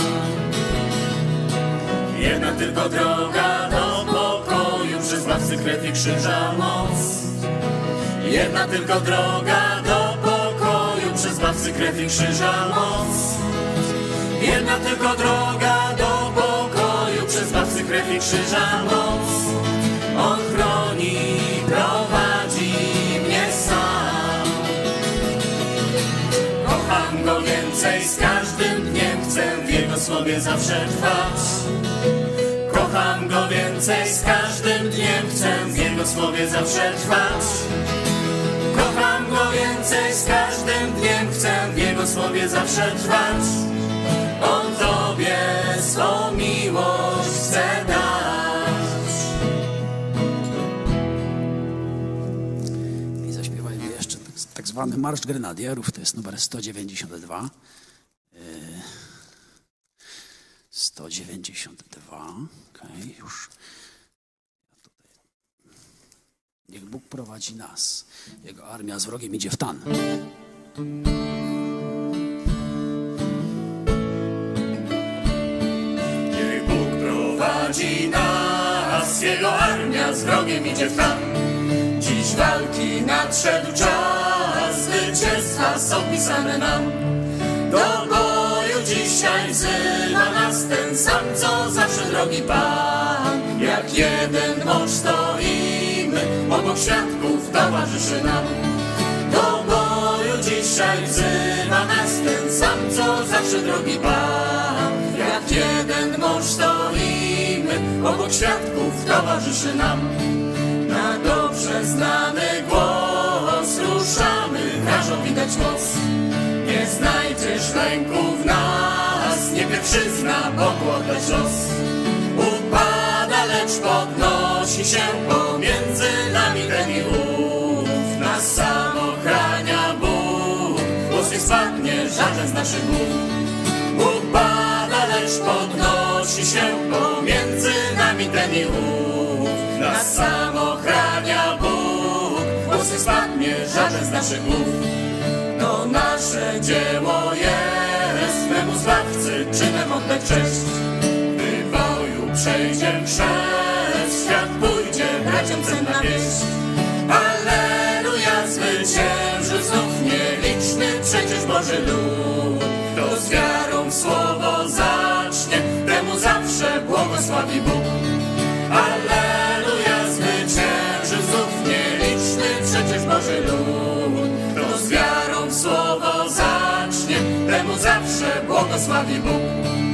Jedna tylko droga do pokoju, przez Zbawcy krew i krzyża moc. Jedna tylko droga do pokoju, przez Zbawcy krew i krzyża moc. Jedna tylko droga do pokoju, przez Zbawcy krew i krzyża moc. On chroni, prowadzi Go więcej z każdym dniem, chcę w Jego słowie zawsze trwać. Kocham Go więcej z każdym dniem, chcę w Jego słowie zawsze trwać. Kocham Go więcej z każdym dniem, chcę w Jego słowie zawsze trwać. On Tobie swą miłość zwany Marsz Grenadierów, to jest numer 192. Yy, 192, okej, już. Ja tutaj. Niech Bóg prowadzi nas. Jego armia z wrogiem idzie w tan. Niech Bóg prowadzi nas, Jego armia z wrogiem idzie w tam. Dziś walki nadszedł czas, są pisane nam. Do boju dzisiaj wzywa nas ten sam, co zawsze drogi Pan. Jak jeden mąż stoimy, obok świadków towarzyszy nam. Do boju dzisiaj wzywa nas ten sam, co zawsze drogi Pan. Jak jeden mąż stoimy, obok świadków towarzyszy nam. Na dobrze znany głos ruszamy, każą widać moc. Nie znajdziesz lęku w nas, nie pierwszy zna Bogu oddać los. Upada, lecz podnosi się pomiędzy nami ten i ów. Nas sam ochrania Bóg, głos nie spadnie żaden z naszych głów. Upada, lecz podnosi się pomiędzy nami ten i ów. Nas sam głos nie spadnie żaden z naszych głów. To nasze dzieło jest, memu Zbawcy czynem oddać cześć. Gdy boju przejdzie chrzest, świat pójdzie braciom cenna wieść. Alleluja, zwycięży znów nieliczny przecież Boży lud. Kto z wiarą słowo zacznie, temu zawsze błogosławi Bóg. Z wiarą w słowo